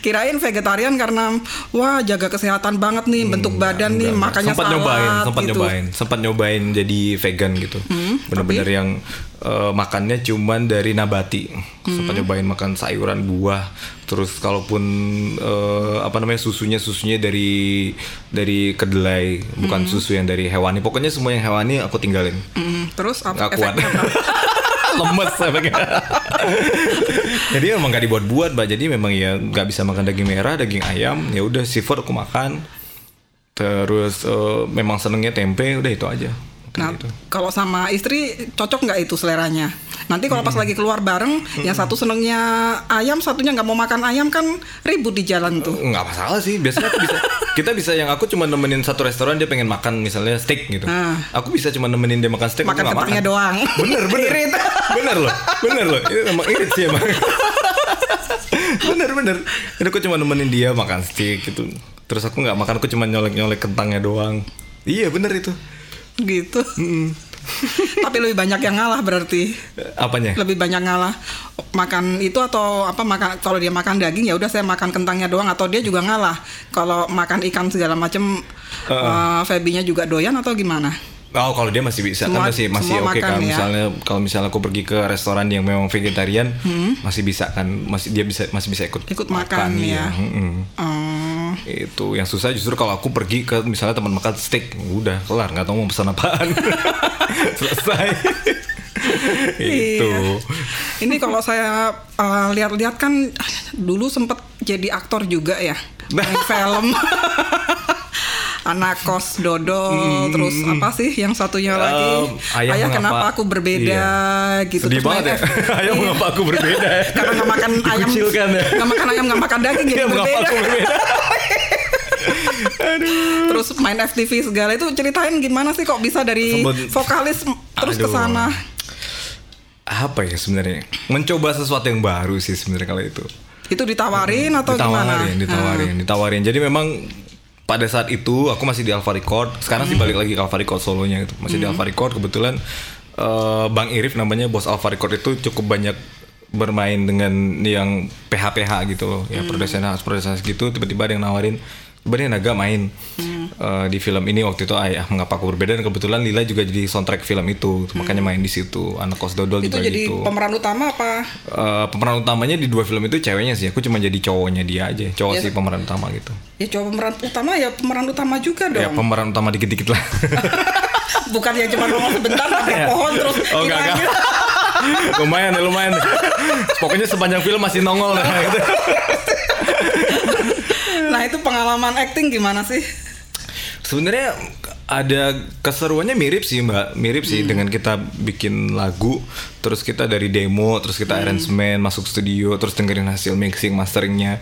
Kirain vegetarian karena wah jaga kesehatan banget nih bentuk badan nih Enggak, makanya sempat salad nyobain, sempat gitu. nyobain, sempat nyobain jadi vegan gitu. Bener-bener yang eh, makannya cuman dari nabati. Sempat Hmm. nyobain makan sayuran, buah. Terus kalaupun eh, apa namanya susunya susunya dari dari kedelai, bukan Hmm. susu yang dari hewani. Pokoknya semua yang hewani aku tinggalin. Mm, terus apa Nggak kuat. Lemes jadi memang gak dibuat-buat, mbak. Jadi memang ya nggak bisa makan daging merah, daging ayam. Ya udah seafood aku makan. Terus eh, memang senengnya tempe, udah itu aja. Nah, gitu. kalau sama istri cocok nggak itu seleranya? Nanti kalau pas lagi keluar bareng, yang satu senengnya ayam, satunya nggak mau makan ayam kan ribut di jalan tuh. nggak masalah sih. Biasanya aku bisa kita bisa yang aku cuma nemenin satu restoran dia pengen makan misalnya steak gitu. Ah. aku bisa cuma nemenin dia makan steak Makan kentangnya doang. bener bener. Irit. bener loh. Bener loh. Itu emang irit sih emang. Bener bener. Jadi aku cuma nemenin dia makan steak gitu. Terus aku nggak makan aku cuma nyolek nyolek kentangnya doang. Iya bener itu gitu. Tapi lebih banyak yang ngalah berarti. apanya Lebih banyak ngalah makan itu atau apa makan kalau dia makan daging ya udah saya makan kentangnya doang atau dia juga ngalah kalau makan ikan segala macem uh, Febinya juga doyan atau gimana? Oh kalau dia masih bisa Semua- kan masih masih oke makan kan ya. misalnya kalau misalnya aku pergi ke restoran yang memang vegetarian Hmm. masih bisa kan masih dia bisa masih bisa ikut Ikut makan, iya. ya. Mm-mm. Oh, itu yang susah justru kalau aku pergi ke misalnya teman makan steak udah kelar nggak tahu mau pesan apaan selesai itu Iya. Ini kalau saya uh, lihat-lihat kan dulu sempet jadi aktor juga ya, main film. Anak kos dodol, terus apa sih yang satunya lagi? Ayah Ayah, mengapa- kenapa aku berbeda gitu. sedih banget ya F- ayam Iya. mengapa aku berbeda ya Karena nggak makan ayam, ya. nggak makan ayam, nggak makan daging jadi Iya, mengapa berbeda. aku berbeda Terus main FTV segala itu ceritain gimana sih kok bisa dari vokalis terus ke Aduh. sana? apa ya sebenarnya mencoba sesuatu yang baru sih sebenarnya kalau itu Itu ditawarin atau gimana? ditawarin, ditawarin, ditawarin. Jadi memang pada saat itu aku masih di Alfa Record. Sekarang Hmm. sih balik lagi ke Alfa Record solonya gitu. Masih di Alfa Record kebetulan eh, Bang Irif namanya bos Alfa Record itu cukup banyak bermain dengan yang PH-PH gitu loh. Ya Hmm. produsen house, house gitu tiba-tiba ada yang nawarin Sebenarnya Naga main eh, di film ini waktu itu ayah mengapa aku berbeda dan kebetulan Lila juga jadi soundtrack film itu makanya main di situ anak kos dodol Hmm. Itu juga jadi gitu pemeran utama apa? Eh, pemeran utamanya di dua film itu ceweknya sih. Aku cuma jadi cowoknya dia aja. Cowok Ya. sih pemeran utama gitu. Ya coba pemeran utama ya pemeran utama juga Ya dong. pemeran utama dikit-dikit lah. Bukan yang cuma ngomong sebentar ada pohon terus oh enggak enggak. lumayan ya lumayan. Pokoknya sepanjang film masih nongol lah gitu. Nah itu pengalaman acting gimana sih? Sebenarnya ada keseruannya mirip sih mbak, mirip sih dengan kita bikin lagu, terus kita dari demo, terus kita arrangement, masuk studio, terus dengerin hasil mixing, masteringnya,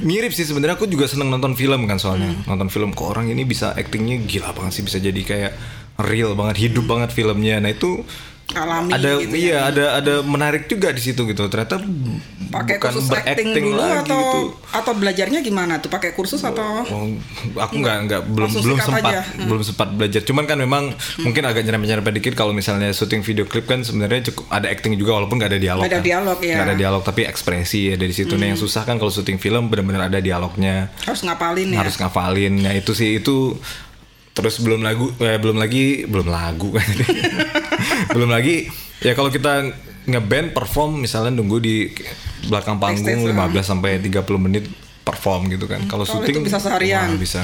mirip sih sebenarnya. Aku juga seneng nonton film kan soalnya, nonton film kok orang ini bisa actingnya gila banget sih, bisa jadi kayak real banget, hidup banget filmnya. Nah itu Alami ada gitu iya ada ada menarik juga di situ gitu. Ternyata Pakai bukan kursus acting dulu lagi atau gitu. atau belajarnya gimana tuh? Pakai kursus atau Oh, aku nggak nggak belum belum sempat aja. Hmm. belum sempat belajar. Cuman kan memang mungkin agak nyerempet-nyerempet dikit kalau misalnya syuting video klip kan sebenarnya cukup ada acting juga walaupun nggak ada dialog. Nggak ada kan. dialog, ya. Nggak ada dialog tapi ekspresi ya dari situ. Nah yang susah kan kalau syuting film benar-benar ada dialognya, harus ngapalin ya? harus ngafalin. Ya itu sih itu terus belum lagu eh, belum lagi belum lagu kan. belum lagi ya kalau kita ngeband perform misalnya nunggu di belakang panggung Backstage, 15 sampai 30 menit perform gitu kan. Kalau Kalau syuting itu bisa seharian. wah, bisa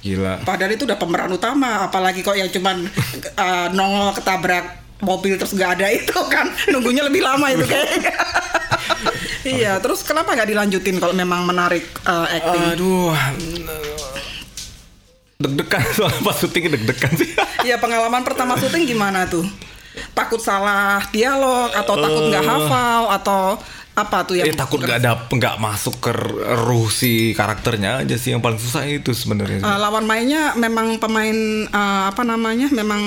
gila. Padahal itu udah pemeran utama, apalagi kok yang cuman uh, nongol ketabrak mobil terus nggak ada itu kan nunggunya lebih lama itu kayaknya. iya, terus kenapa nggak dilanjutin kalau memang menarik uh, acting? Aduh. Deg-degan soalnya pas syuting deg-degan sih. Iya pengalaman pertama syuting gimana tuh? Takut salah dialog atau takut nggak hafal atau apa tuh yang Ya takut nggak ada nggak masuk ke ruh si karakternya aja sih yang paling susah itu sebenarnya. Uh, lawan mainnya memang pemain uh, apa namanya memang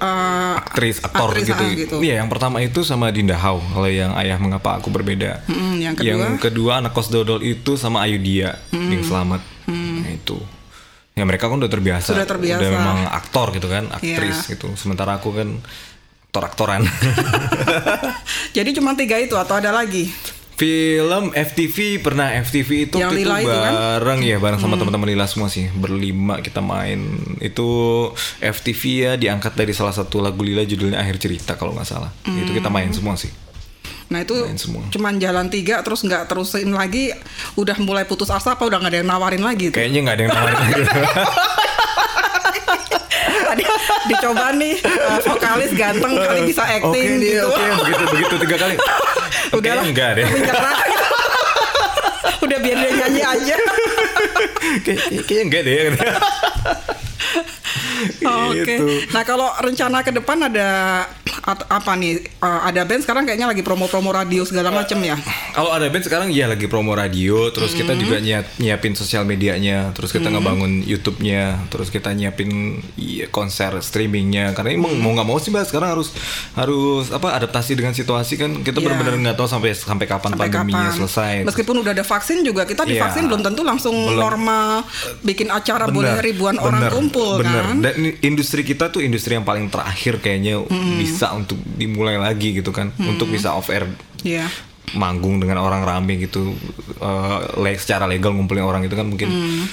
uh, aktris, aktor aktris, gitu. ah, gitu. Iya, yang pertama itu sama Dinda Hau, kalau yang ayah mengapa aku berbeda. Mm, yang kedua? Yang kedua anak kos dodol itu sama Ayu Dia, yang selamat. Nah, itu. Ya mereka kan udah terbiasa. Sudah terbiasa. Udah memang aktor gitu kan, aktris Iya. gitu. Sementara aku kan aktor-aktoran. Jadi cuma tiga itu atau ada lagi? Film FTV pernah FTV itu Yang itu Lila itu kan? bareng ya bareng sama teman-teman Lila semua sih berlima kita main itu FTV ya diangkat dari salah satu lagu Lila judulnya Akhir Cerita kalau nggak salah itu kita main semua sih Nah itu cuman jalan tiga terus nggak terusin lagi, udah mulai putus asa apa udah nggak ada yang nawarin lagi tuh? kayaknya nggak ada yang nawarin lagi Tadi dicoba nih uh, vokalis ganteng kali bisa acting nih gitu. oke begitu begitu tiga kali Udahlah. Kayaknya enggak deh udah biar dia nyanyi aja. Kayak- kayaknya enggak deh Oke. Gitu. Nah kalau rencana ke depan ada apa nih? Uh, ada band sekarang kayaknya lagi promo-promo radio segala macem ya. Kalau ada band sekarang ya lagi promo radio, terus kita juga nyiap, nyiapin sosial medianya, terus kita ngebangun YouTube-nya, terus kita nyiapin iya, konser streamingnya. Karena emang mau nggak mau sih mbak sekarang harus harus apa adaptasi dengan situasi kan kita Iya. benar-benar nggak tahu sampai sampai kapan Sampai pandeminya kapan? selesai. Meskipun udah ada vaksin juga kita Iya. divaksin belum tentu langsung Belum. normal bikin acara boleh ribuan orang bener, kumpul bener. kan. Dan industri kita tuh industri yang paling terakhir kayaknya bisa untuk dimulai lagi gitu kan, untuk bisa off air. Iya. manggung dengan orang rame gitu. Le- secara legal ngumpulin orang itu kan mungkin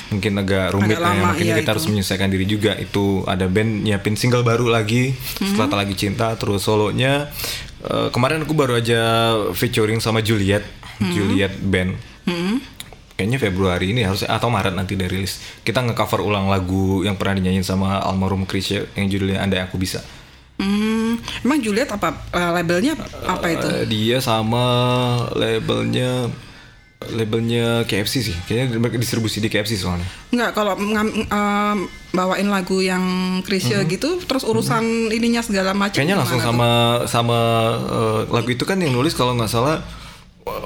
mungkin agak rumit. Agak ya. lama, makanya iya, kita harus itu. menyesuaikan diri juga. Itu ada band nyiapin single baru lagi. Setelah Hmm. Tak lagi cinta terus solonya eh, kemarin aku baru aja featuring sama Juliet. Hmm. Juliet band kayaknya Februari ini harusnya atau Maret nanti udah rilis. Kita ngecover ulang lagu yang pernah dinyanyiin sama almarhum Krisya yang judulnya Andai Aku Bisa. Hmm, emang Juliet apa uh, labelnya apa itu? Eh, dia sama labelnya labelnya KFC sih. Kayaknya mereka distribusi di KFC soalnya. Enggak, kalau um, bawain lagu yang Krisya gitu, terus urusan ininya segala macam. Kayaknya langsung sama sama eh, lagu itu kan yang nulis kalau nggak salah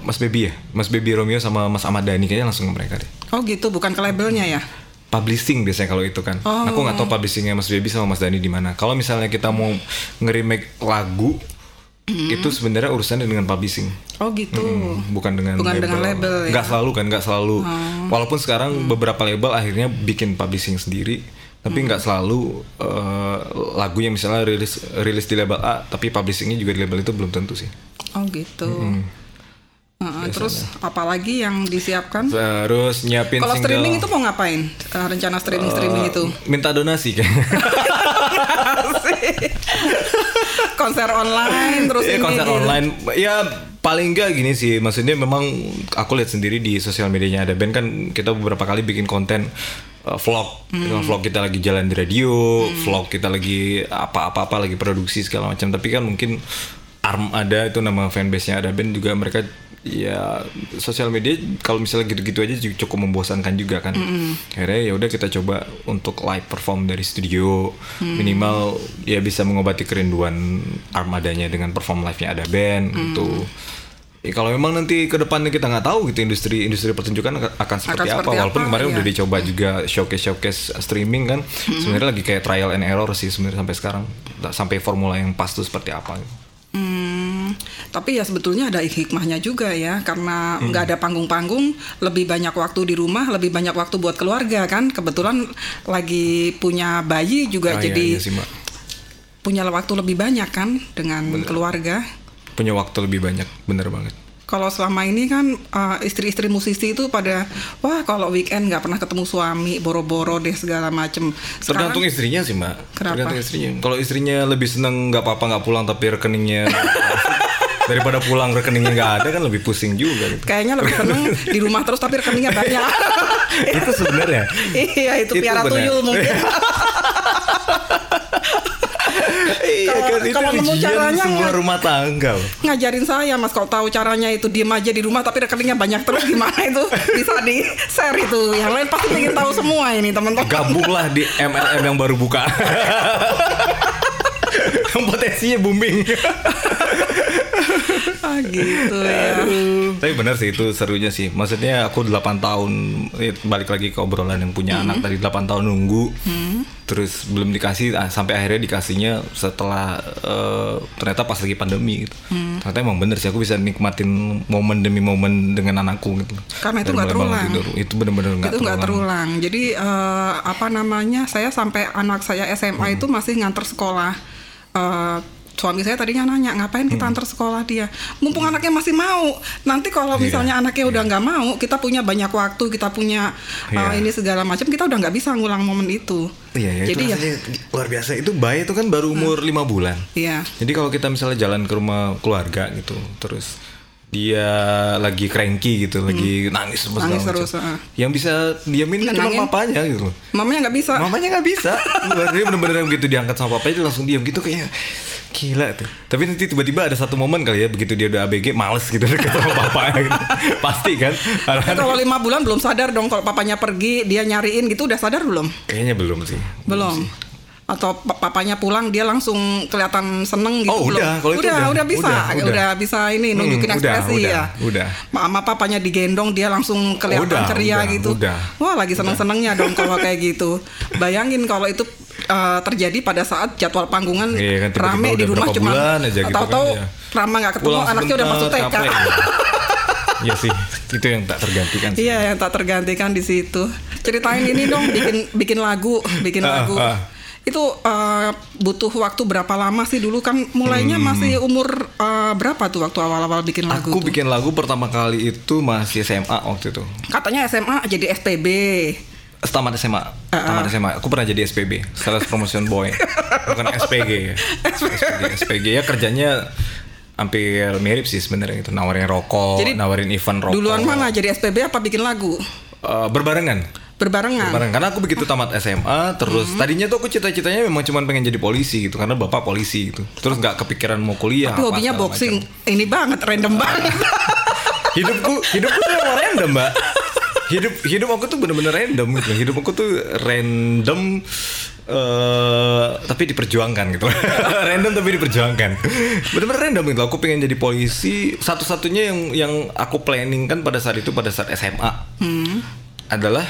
Mas Baby ya Mas Baby Romeo sama Mas Ahmad Dhani kayaknya langsung ke mereka deh? Oh gitu, bukan ke labelnya ya? publishing biasanya kalau itu kan Oh. aku nggak tahu publishingnya Mas Baby sama Mas Dhani di mana kalau misalnya kita mau nge-remake lagu Mhm. itu sebenarnya urusannya dengan publishing Oh gitu. Hmm, bukan dengan Bukan label. dengan label, ya? Oh. Nggak selalu kan, nggak selalu. Walaupun sekarang beberapa label akhirnya bikin publishing sendiri, tapi Hmm. nggak selalu eh, lagu yang misalnya rilis rilis di label A, tapi publishingnya juga di label itu belum tentu sih. Oh gitu. Uh, terus apalagi yang disiapkan? Terus nyiapin Kalau streaming itu mau ngapain? Uh, rencana streaming streaming itu? minta donasi kan? Konser online terus Iya ini konser gitu. online ya paling enggak gini sih maksudnya memang aku lihat sendiri di sosial medianya ada band kan kita beberapa kali bikin konten uh, vlog Hmm. vlog kita lagi jalan di radio vlog kita lagi apa-apa apa lagi produksi segala macam tapi kan mungkin arm ada itu nama fanbase-nya ada band juga mereka ya sosial media kalau misalnya gitu-gitu aja cukup membosankan juga kan. Akhirnya ya udah kita coba untuk live perform dari studio. Minimal ya bisa mengobati kerinduan armadanya dengan perform live-nya ada band gitu. Ya, kalau memang nanti ke depannya kita nggak tahu gitu industri industri pertunjukan akan, akan seperti apa. seperti walaupun apa, kemarin iya. udah dicoba juga showcase showcase streaming kan. Sebenarnya lagi kayak trial and error sih sebenarnya sampai sekarang. Sampai formula yang pas tuh seperti apa. Gitu. Hmm, tapi ya sebetulnya ada hikmahnya juga ya karena Hmm. nggak ada panggung-panggung, lebih banyak waktu di rumah, lebih banyak waktu buat keluarga kan. Kebetulan lagi punya bayi juga Ah, iya, jadi iya sih, Mbak. punya waktu lebih banyak kan dengan keluarga. punya waktu lebih banyak bener banget Kalau selama ini kan uh, istri-istri musisi itu pada wah kalau weekend nggak pernah ketemu suami, boro-boro deh segala macem. Sekarang tergantung istrinya sih mbak Kenapa? tergantung istrinya kalau istrinya lebih seneng nggak apa-apa nggak pulang tapi rekeningnya daripada pulang rekeningnya nggak ada kan lebih pusing juga gitu. kayaknya lebih seneng di rumah terus tapi rekeningnya banyak. itu sebenarnya iya itu, Itu piara tuyul mungkin. Iya Kalau- kan itu kalau nemu ujian caranya sebuah nggak- rumah tangga. Ngajarin saya mas kalau tahu caranya itu diem aja di rumah tapi rekeningnya banyak terus. Gimana itu? Bisa di share itu. Yang lain pasti ingin tahu semua ini teman-teman. Gabunglah di MLM yang baru buka. Potensinya booming. Ah, gitu ya. Tapi benar sih itu serunya sih. Maksudnya aku 8 tahun eh, balik lagi ke obrolan yang punya anak tadi 8 tahun nunggu terus belum dikasih ah, sampai akhirnya dikasihnya setelah eh, ternyata pas lagi pandemi gitu ternyata emang bener sih aku bisa nikmatin momen demi momen dengan anakku gitu Karena itu nggak terulang. tidur. itu bener-bener nggak itu nggak terulang. terulang jadi eh, apa namanya saya sampai anak saya SMA itu masih nganter sekolah Eh, suami saya tadinya nanya ngapain kita antar sekolah dia mumpung anaknya masih mau nanti kalau Iya, misalnya anaknya udah nggak mau kita punya banyak waktu kita punya uh, Iya. ini segala macam kita udah nggak bisa ngulang momen itu Iya, ya, jadi itu ya luar biasa. Itu bayi itu kan baru umur lima bulan. iya Jadi kalau kita misalnya jalan ke rumah keluarga gitu, terus dia lagi cranky gitu, lagi nangis Hmm. Nangis terus, ah. Yang bisa diamin cuma Nenangin. papanya gitu. mamanya nggak bisa Mamanya nggak bisa. Dia bener-bener begitu diangkat sama papanya dia langsung diam gitu kayak gila tuh. Tapi nanti tiba-tiba ada satu momen kali ya begitu dia udah ABG males gitu deket sama papanya gitu. Pasti kan. Tapi kalau lima bulan belum sadar dong kalau papanya pergi dia nyariin gitu udah sadar belum Kayaknya belum sih. belum atau pa- papanya pulang dia langsung kelihatan seneng gitu Oh, udah. Kalau udah, udah. udah bisa Udah, udah, udah. bisa ini Hmm, nunjukin udah, ekspresi udah, ya udah. sama papanya digendong dia langsung kelihatan Udah, ceria udah, gitu udah. wah lagi seneng senengnya dong kalau kayak gitu bayangin kalau itu uh, terjadi pada saat jadwal panggungan Iya kan, tiba-tiba rame di rumah cuma gitu tahu-tahu kan, ya. Rama nggak ketemu Pulang anaknya udah masuk TK. Iya sih, itu yang tak tergantikan. Iya yang tak tergantikan di situ. Ceritain ini dong bikin bikin lagu, bikin Ah, lagu. ah. Itu uh, butuh waktu berapa lama sih dulu kan mulainya Hmm. masih umur uh, berapa tuh waktu awal-awal bikin lagu Aku tuh? bikin lagu pertama kali itu masih SMA waktu itu. Katanya SMA jadi SPB. Tamat SMA, Ah, tamat SMA. Aku pernah jadi SPB, Sales Promotion Boy, bukan SPG ya. SPG, SPG ya kerjanya hampir mirip sih sebenarnya itu nawarin rokok, Jadi, nawarin event rokok. Duluan mana jadi SPB apa bikin lagu? Eh, berbarengan. Berbarengan. Bareng karena aku begitu tamat SMA terus Hmm. tadinya tuh aku cita-citanya memang cuma pengen jadi polisi gitu karena bapak polisi gitu terus nggak kepikiran mau kuliah Tapi hobinya boxing. macam. Ini banget random banget. hidupku hidupku tuh emang random mbak hidup hidup aku tuh bener-bener random gitu hidup aku tuh random eh tapi diperjuangkan gitu random tapi diperjuangkan bener-bener random gitu aku pengen jadi polisi satu-satunya yang yang aku planning kan pada saat itu pada saat SMA adalah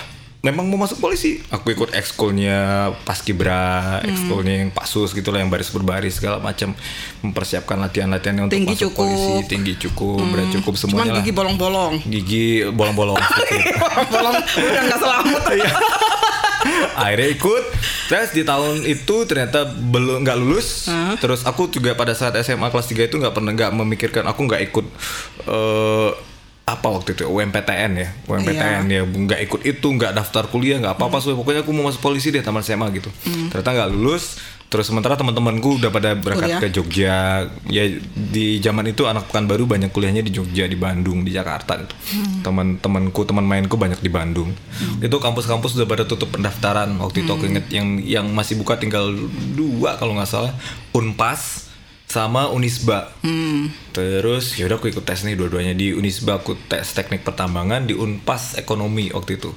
memang mau masuk polisi. Aku ikut ekskulnya paskibra ekskulnya yang pasus gitu lah yang baris berbaris segala macam. Mempersiapkan latihan-latihannya untuk Tinggi masuk cukup. polisi. Tinggi cukup berat cukup Cuman semuanya lah. gigi bolong-bolong. gigi bolong-bolong. Bolong udah nggak selamat. Iya. akhirnya ikut. Tes di tahun itu ternyata belum nggak lulus. Terus aku juga pada saat SMA kelas 3 itu nggak pernah nggak memikirkan aku nggak ikut eh apa waktu itu? UMPTN ya? UMPTN ya nggak ikut itu nggak daftar kuliah nggak apa-apa so, pokoknya aku mau masuk polisi deh taman SMA gitu. Ternyata nggak lulus terus sementara teman-temanku udah pada berangkat Kuliah. ke Jogja. Ya di zaman itu anak Pekanbaru banyak kuliahnya di Jogja di Bandung di Jakarta gitu. Teman-temanku teman mainku banyak di Bandung. Itu kampus-kampus udah pada tutup pendaftaran. Waktu itu aku inget yang yang masih buka tinggal dua kalau nggak salah. Unpas sama Unisba terus yaudah aku ikut tes nih dua-duanya di Unisba aku tes teknik pertambangan di Unpas ekonomi waktu itu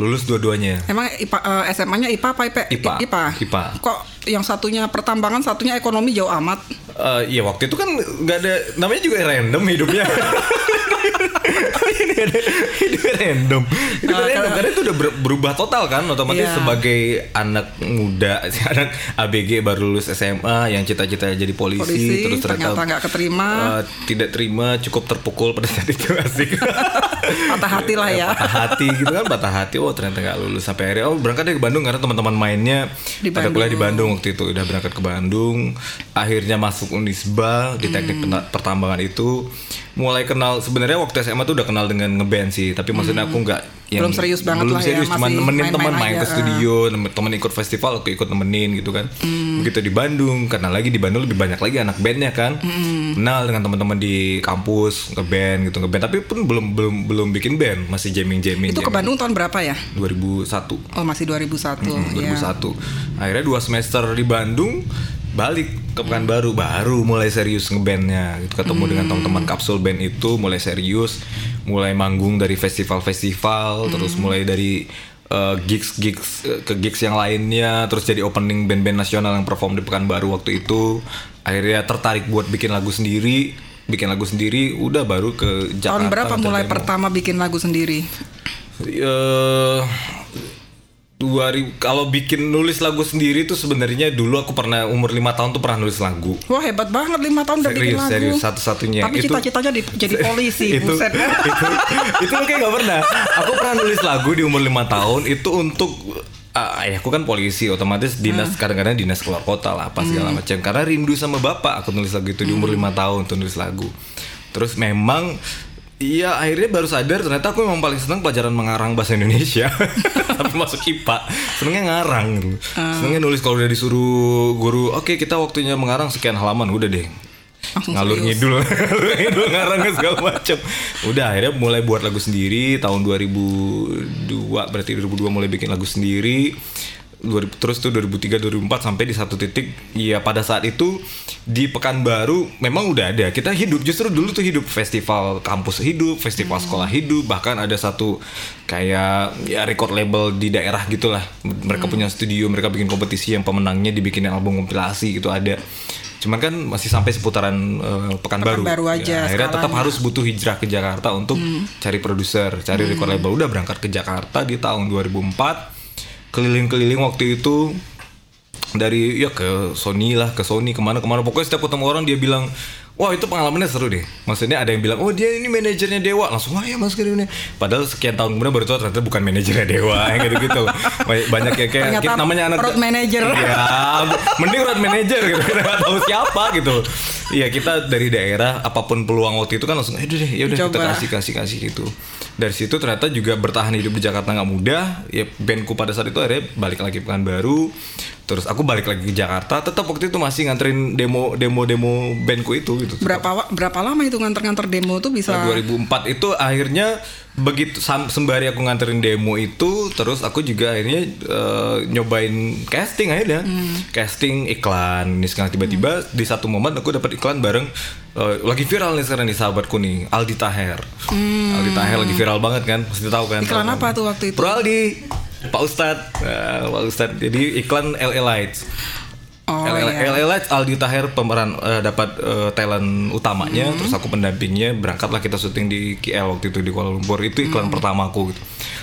lulus dua-duanya Emang IPA, eh, SMA-nya IPA apa IP? IPA. IPA. IPA. Kok yang satunya pertambangan, satunya ekonomi jauh amat? Eh, iya waktu itu kan nggak ada namanya juga random hidupnya. Ada hidupnya random. Hidupnya Ah, random karena- karena itu udah ber- berubah total kan otomatis Iya. sebagai anak muda anak ABG baru lulus SMA yang cita-cita jadi polisi, Polisi, terus ternyata ternyata nggak keterima. eh, tidak terima cukup terpukul pada saat itu asik. Patah hati lah ya. patah hati gitu kan patah hati oh ternyata nggak lulus sampai akhirnya oh berangkat deh ke Bandung karena teman-teman mainnya Di pada kuliah di Bandung. Waktu itu udah berangkat ke Bandung akhirnya masuk Unisba di teknik Hmm. pertambangan itu mulai kenal sebenarnya waktu SMA tuh udah kenal dengan ngeband sih tapi maksudnya aku nggak yang Hmm. Belum serius banget belum lah ya, serius cuma masih nemenin teman main ke ah. studio temen ikut festival aku ikut nemenin gitu kan Hmm. begitu di Bandung karena lagi di Bandung lebih banyak lagi anak bandnya kan Hmm. kenal dengan teman-teman di kampus ngeband gitu ngeband tapi pun belum belum belum bikin band masih jamming jamming Itu ke Bandung tahun berapa ya? 2001 Oh masih 2001 Hmm, ya. 2001 akhirnya dua semester di Bandung balik ke Pekanbaru baru mulai serius ngebandnya gitu ketemu dengan teman-teman kapsul band itu mulai serius mulai manggung dari festival-festival terus mulai dari uh, gigs gigs uh, ke gigs yang lainnya terus jadi opening band-band nasional yang perform di Pekanbaru waktu itu akhirnya tertarik buat bikin lagu sendiri bikin lagu sendiri udah baru ke Jakarta Tahun berapa mulai demo. pertama bikin lagu sendiri? Eh, 2000 kalau bikin nulis lagu sendiri tuh sebenarnya dulu aku pernah umur lima tahun tuh pernah nulis lagu. Wah hebat banget lima tahun udah bikin Serius, lagu. serius satu-satunya. Tapi Itu- cita-citanya di- jadi polisi, itu, buset. itu itu lu kayak gak pernah. Aku pernah nulis lagu di umur lima tahun itu untuk uh, ayahku kan polisi otomatis dinas kadang-kadang dinas keluar kota lah apa segala macam karena rindu sama bapak aku nulis lagu itu di umur lima tahun tuh nulis lagu terus memang Iya akhirnya baru sadar ternyata aku memang paling senang pelajaran mengarang bahasa Indonesia Tapi masuk IPA Senengnya ngarang gitu. Senengnya nulis kalau udah disuruh guru Oke kita waktunya mengarang sekian halaman Udah deh. Langsung ngalur serius. ngidul. Ngalur ngidul ngarang segala macam udah akhirnya mulai buat lagu sendiri. Tahun 2002 berarti 2002 mulai bikin lagu sendiri 2000 terus tuh 2003 2004 sampai di satu titik. Ya pada saat itu di Pekanbaru memang udah ada. Kita hidup justru dulu tuh hidup festival kampus hidup festival sekolah hidup bahkan ada satu kayak ya record label di daerah gitulah. Mereka punya studio mereka bikin kompetisi yang pemenangnya dibikinin album kompilasi gitu ada. Cuman kan masih sampai seputaran eh, Pekanbaru. Pekanbaru aja Ya, akhirnya tetap harus butuh hijrah ke Jakarta untuk cari produser cari record label. Udah berangkat ke Jakarta di tahun 2004 keliling-keliling waktu itu dari ya ke Sony lah ke Sony ke mana ke mana pokoknya setiap ketemu orang dia bilang wah itu pengalamannya seru deh maksudnya ada yang bilang oh dia ini manajernya Dewa. Langsung wah ya mas ini padahal sekian tahun kemudian baru tahu ternyata bukan manajernya Dewa yang gitu gitu banyak yang kayak Ternyata kita namanya anak road manager. ya mending road manager gitu nggak tahu siapa gitu. Iya kita dari daerah apa pun peluang waktu itu kan langsung eh udah deh ya udah kita Coba. kasih kasih kasih gitu. Dari situ ternyata juga bertahan hidup di Jakarta nggak mudah. Ya bandku pada saat itu akhirnya balik lagi pekan baru terus aku balik lagi ke Jakarta tetap waktu itu masih nganterin demo demo demo bandku itu gitu Berapa wa- berapa lama itu nganter-nganter demo tuh bisa? Nah, 2004 itu akhirnya begitu sembari aku nganterin demo itu terus aku juga akhirnya eh, nyobain casting akhirnya. Casting iklan ini sekarang tiba-tiba di satu momen aku dapat iklan bareng eh, lagi viral nih sekarang nih sahabatku nih Aldi Taher. Aldi Taher lagi viral banget kan pasti tahu kan? Iklan tahu kan? apa tuh waktu itu? Bro Aldi Pak Ustadz. Nah, Pak Ustadz. Jadi iklan LA Lights Oh LA, iya. Lights Aldi Taher pemeran eh, dapat eh, talent utamanya Hmm. terus aku pendampingnya berangkatlah kita syuting di KL waktu itu di Kuala Lumpur itu iklan Hmm. pertama aku gitu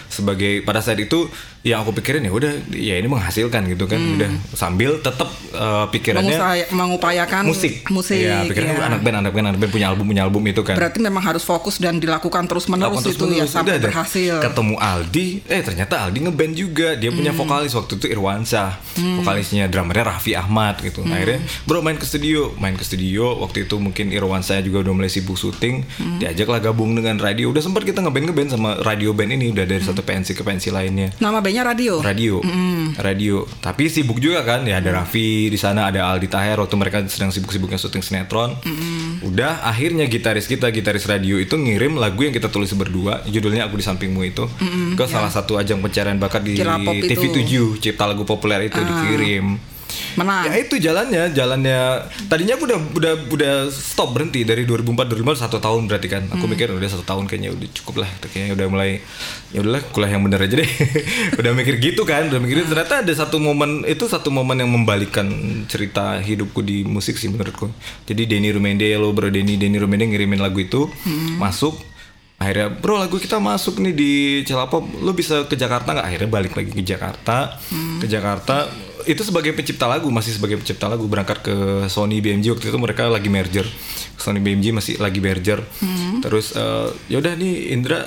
sebagai pada saat itu yang aku pikirin ya udah ya ini menghasilkan gitu kan Hmm. udah sambil tetap eh, pikirannya Mengusai- mengupayakan musik musik ya pikirannya ya. anak band anak band anak band punya album punya album itu kan Berarti memang harus fokus dan dilakukan terus menerus itu ya sampai Udah berhasil. Ketemu Aldi, eh ternyata Aldi ngeband juga. Dia punya Hmm. vokalis waktu itu Irwansyah. Vokalisnya drummernya Raffi Ahmad gitu. Hmm. Akhirnya, "Bro, main ke studio." Main ke studio. Waktu itu mungkin Irwansyah juga udah mulai sibuk syuting. Hmm. Diajaklah gabung dengan radio. Udah sempat kita ngeband ngeband sama radio band ini udah Hmm. Satu pensi ke pensi lainnya. Nama bandnya radio. Radio, radio. Tapi sibuk juga kan, ya ada Raffi di sana, ada Aldi Taher waktu mereka sedang sibuk-sibuknya syuting sinetron. Udah akhirnya gitaris kita, gitaris radio itu ngirim lagu yang kita tulis berdua, judulnya aku di sampingmu itu, ke salah satu ajang pencarian bakat di Cilapop itu. TV7, cipta lagu populer itu dikirim. Menang. Ya itu jalannya, jalannya. Tadinya aku udah udah udah stop berhenti dari 2004 2005 satu tahun berarti kan. Aku mikir udah satu tahun kayaknya udah cukup lah. Kayaknya udah mulai ya udahlah kuliah yang bener aja deh. udah mikir gitu kan, udah mikir ternyata ada satu momen itu satu momen yang membalikkan cerita hidupku di musik sih menurutku. Jadi Denny Rumende lo bro Denny Denny Rumende ngirimin lagu itu masuk akhirnya bro lagu kita masuk nih di Cilapop lo bisa ke Jakarta nggak akhirnya balik lagi ke Jakarta ke Jakarta itu sebagai pencipta lagu masih sebagai pencipta lagu. Berangkat ke Sony BMG waktu itu mereka lagi merger. Sony BMG masih lagi merger. Terus eh, yaudah nih Indra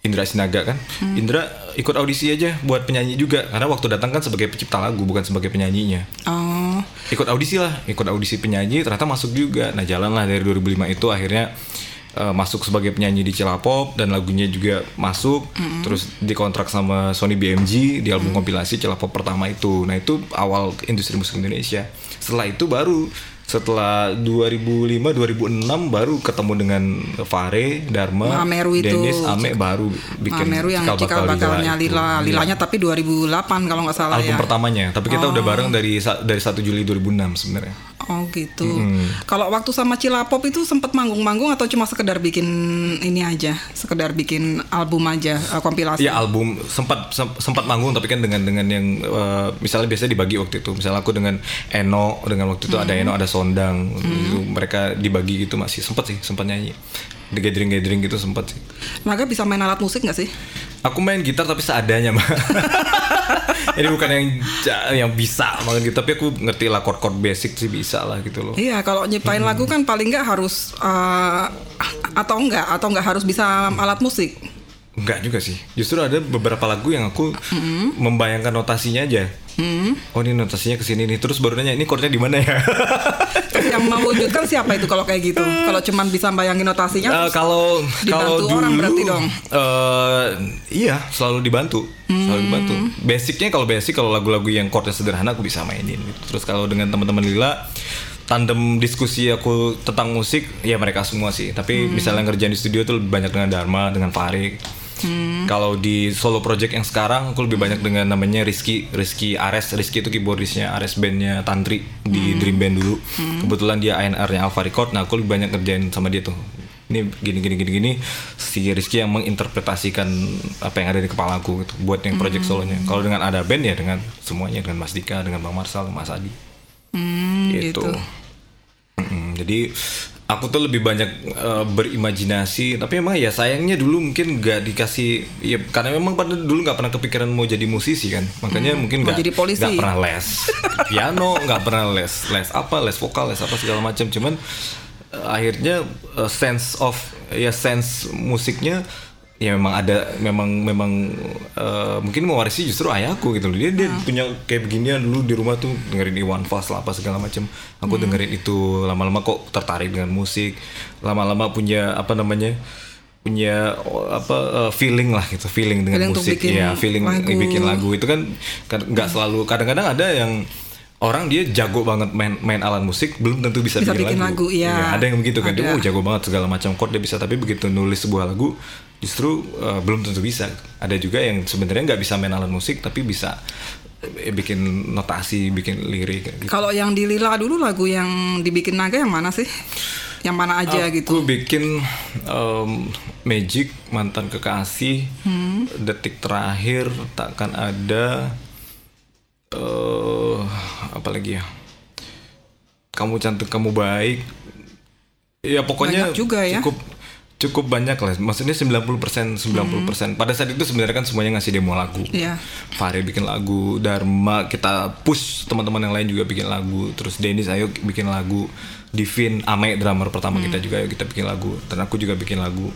Indra Sinaga kan? Indra ikut audisi aja buat penyanyi juga. Karena waktu datang kan sebagai pencipta lagu bukan sebagai penyanyinya. Oh, ikut audisi lah ikut audisi penyanyi ternyata masuk juga. Nah jalan lah dari 2005 itu akhirnya eh, masuk sebagai penyanyi di Cilapop dan lagunya juga masuk terus dikontrak sama Sony BMG di album kompilasi Cilapop pertama itu nah itu awal industri musik Indonesia setelah itu baru setelah 2005 2006 baru ketemu dengan Fare Dharma Mameru itu. Dennis Ame baru bikin Mameru yang cikal bakalnya. Lila. Iya. Lilanya tapi 2008 kalau nggak salah album ya. pertamanya tapi kita udah bareng dari dari 1 Juli 2006 sebenarnya Oh gitu. Kalau waktu sama Cilapop itu sempat manggung-manggung atau cuma sekedar bikin ini aja, sekedar bikin album aja, eh, kompilasi. Iya album sempat sem- sempat manggung tapi kan dengan dengan yang eh, misalnya biasanya dibagi waktu itu. Misalnya aku dengan Eno dengan waktu itu ada Eno ada Sondang. Itu mereka dibagi gitu masih. Sempat sih sempat nyanyi di gathering gathering gitu sempat sih Naga bisa main alat musik nggak sih? aku main gitar tapi seadanya mah ini bukan yang yang bisa main gitar tapi aku ngerti lah chord chord basic sih bisa lah gitu loh Iya, kalau nyiptain lagu kan paling nggak harus eh, atau enggak atau enggak harus bisa alat musik. Enggak juga sih. Justru ada beberapa lagu yang aku membayangkan notasinya aja. Oh ini notasinya ke sini nih. Terus baru nanya ini chordnya di mana ya? Yang mewujudkan siapa itu kalau kayak gitu? Kalau cuman bisa bayangin notasinya? Terus kalau kalau dibantu dulu orang berarti dong? eh, iya selalu dibantu selalu Hmm. dibantu basicnya kalau basic kalau lagu-lagu yang chordnya sederhana aku bisa mainin gitu. terus kalau dengan teman-teman Lila tandem diskusi aku tentang musik ya mereka semua sih tapi Hmm. misalnya ngerjain di studio tuh lebih banyak dengan Dharma dengan Farid Hmm. kalau di solo project yang sekarang aku lebih banyak dengan namanya Rizky Rizky Ares. Rizky itu keyboardisnya Ares bandnya Tantri di Hmm. Dream Band dulu. Kebetulan dia ANR-nya Alpha Record. Nah aku lebih banyak ngerjain sama dia tuh. Ini gini gini gini gini. Si Rizky yang menginterpretasikan apa yang ada di kepala aku gitu buat yang project solonya. Kalau dengan ada band ya dengan semuanya dengan Mas Dika dengan Bang Marsal Mas Adi. Hmm, gitu. gitu. Jadi aku tuh lebih banyak eh, berimajinasi. Tapi emang ya sayangnya dulu mungkin nggak dikasih ya karena memang pada dulu nggak pernah kepikiran mau jadi musisi kan. Makanya mungkin mau nggak jadi polisi. nggak pernah les piano nggak pernah les les apa les vokal les apa segala macam. Cuman eh, akhirnya eh, sense of ya sense musiknya ya memang ada memang memang eh, mungkin mewarisi justru ayahku gitu loh. Dia dia punya kayak beginian dulu di rumah tuh dengerin Iwan Fals lah apa segala macam aku dengerin itu lama-lama kok tertarik dengan musik. Lama-lama punya apa namanya punya apa eh, feeling lah gitu feeling dengan Feeling musik. bikin ya feeling lagu. bikin lagu. Itu kan kan nggak selalu kadang-kadang ada yang orang dia jago banget main main alat musik belum tentu bisa, Bisa bikin, bikin lagu, iya. ada yang begitu kan dia Ada. oh jago banget segala macam chord dia bisa tapi begitu nulis sebuah lagu justru eh, belum tentu bisa ada juga yang sebenarnya nggak bisa main alat musik tapi bisa eh, bikin notasi bikin lirik gitu. Kalau yang di Lila dulu lagu yang dibikin Naga yang mana sih? Yang mana aja gitu? Aku bikin em, Magic mantan kekasih Hmm. detik terakhir takkan ada eh apa lagi ya kamu cantik kamu baik ya pokoknya Banyak juga ya. cukup cukup banyak lah maksudnya 90% 90% pada saat itu sebenarnya kan semuanya ngasih demo lagu Iya. Fahri bikin lagu, Dharma kita push teman-teman yang lain juga bikin lagu, terus Dennis ayo bikin lagu, Divin, Ame drummer pertama kita juga ayo kita bikin lagu, dan aku juga bikin lagu.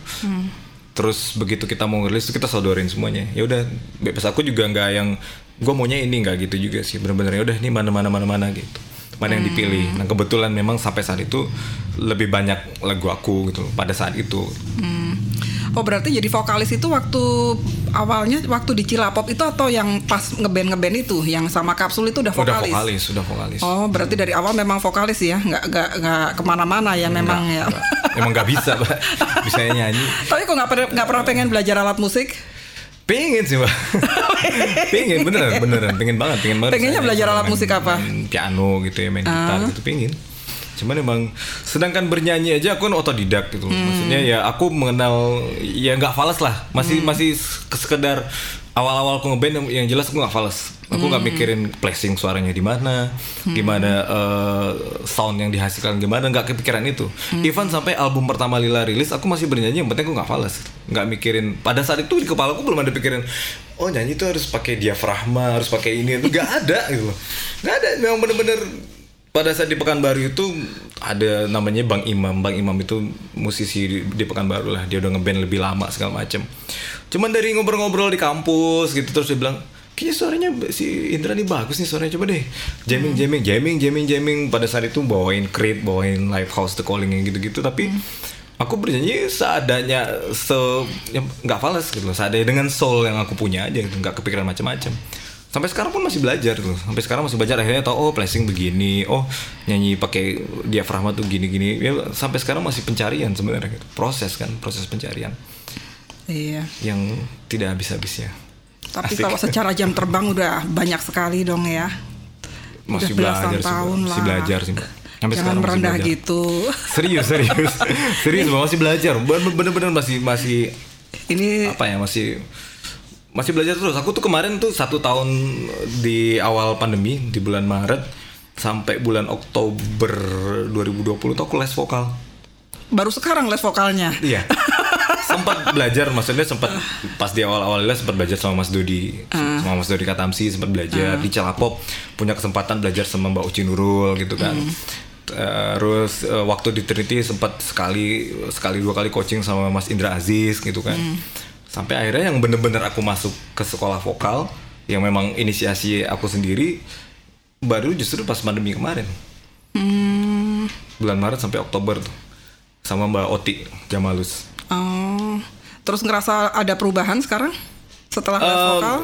Terus begitu kita mau ngerilis kita sodorin semuanya. Ya udah, bebas aku juga nggak yang gue maunya ini nggak gitu juga sih. Bener-bener ya udah ini mana mana mana mana gitu. Mana yang dipilih. Nah kebetulan memang sampai saat itu lebih banyak lagu aku gitu pada saat itu. Oh berarti jadi vokalis itu waktu awalnya waktu di Cilapop itu atau yang pas ngeband ngeband itu yang sama kapsul itu udah Udah vokalis? vokalis, udah vokalis. Oh berarti dari awal memang vokalis ya, nggak nggak nggak ke mana-mana ya memang ya. Nggak. Emang nggak bisa, Pak. Bisanya nyanyi. Tapi kok nggak pernah nggak pernah pengen belajar alat musik? Pengen sih, Mbak. pengen beneran, beneran. Pengen banget, pengen banget. Pengennya Saya belajar alat musik apa? Piano gitu ya, main gitar gitu, pengen. Cuman emang sedangkan bernyanyi aja aku kan otodidak gitu. Hmm. Maksudnya ya aku mengenal ya nggak fals lah. Masih Hmm. masih sekedar awal-awal aku ngeband yang, yang jelas aku nggak fals. Aku nggak Hmm. mikirin placing suaranya di mana, gimana eh, sound yang dihasilkan gimana, nggak kepikiran itu. Hmm. Even sampai album pertama Lila rilis, aku masih bernyanyi yang penting aku nggak fals, nggak mikirin. Pada saat itu di kepala aku belum ada pikiran, oh nyanyi itu harus pakai diafragma, harus pakai ini itu nggak ada gitu loh, nggak ada. Memang bener-bener pada saat di Pekanbaru itu ada namanya Bang Imam. Bang Imam itu musisi di, di Pekanbaru lah. Dia udah ngeband lebih lama segala macem. Cuman dari ngobrol-ngobrol di kampus gitu terus dia bilang, kayaknya suaranya si Indra nih bagus nih suaranya coba deh jamming jamming jamming jamming jamming. Pada saat itu bawain creep bawain live house the calling yang gitu-gitu. Tapi aku bernyanyi seadanya se ya, nggak fals gitu loh. Seadanya dengan soul yang aku punya aja gitu nggak kepikiran macam-macam sampai sekarang pun masih belajar tuh sampai sekarang masih belajar akhirnya tahu oh placing begini oh nyanyi pakai diafragma tuh gini-gini. Ya sampai sekarang masih pencarian sebenarnya gitu. Proses kan proses pencarian Iya. yang tidak habis-habisnya Tapi Asik. kalau secara jam terbang udah banyak sekali dong ya. masih udah belajar sih tahun masih lah. belajar sih sampai Jangan masih merendah gitu. serius serius serius masih belajar Ben- bener-bener masih masih Ini apa ya masih masih belajar terus aku tuh kemarin tuh satu tahun di awal pandemi di bulan Maret sampai bulan Oktober 2020 tuh aku les vokal baru sekarang les vokalnya. iya sempat belajar maksudnya sempat pas di awal-awal les sempat belajar sama Mas Dodi. Sama Mas Dodi Katamsi sempat belajar. Di Celapop punya kesempatan belajar sama Mbak Uci Nurul gitu kan. Terus eh, waktu di Trinity sempat sekali sekali dua kali coaching sama Mas Indra Aziz gitu kan. Sampai akhirnya yang bener-bener aku masuk ke sekolah vokal yang memang inisiasi aku sendiri baru justru pas pandemi kemarin. Hmm, bulan Maret sampai Oktober tuh sama Mbak Oti Jamalus oh. Terus ngerasa ada perubahan sekarang setelah les Eh, vokal?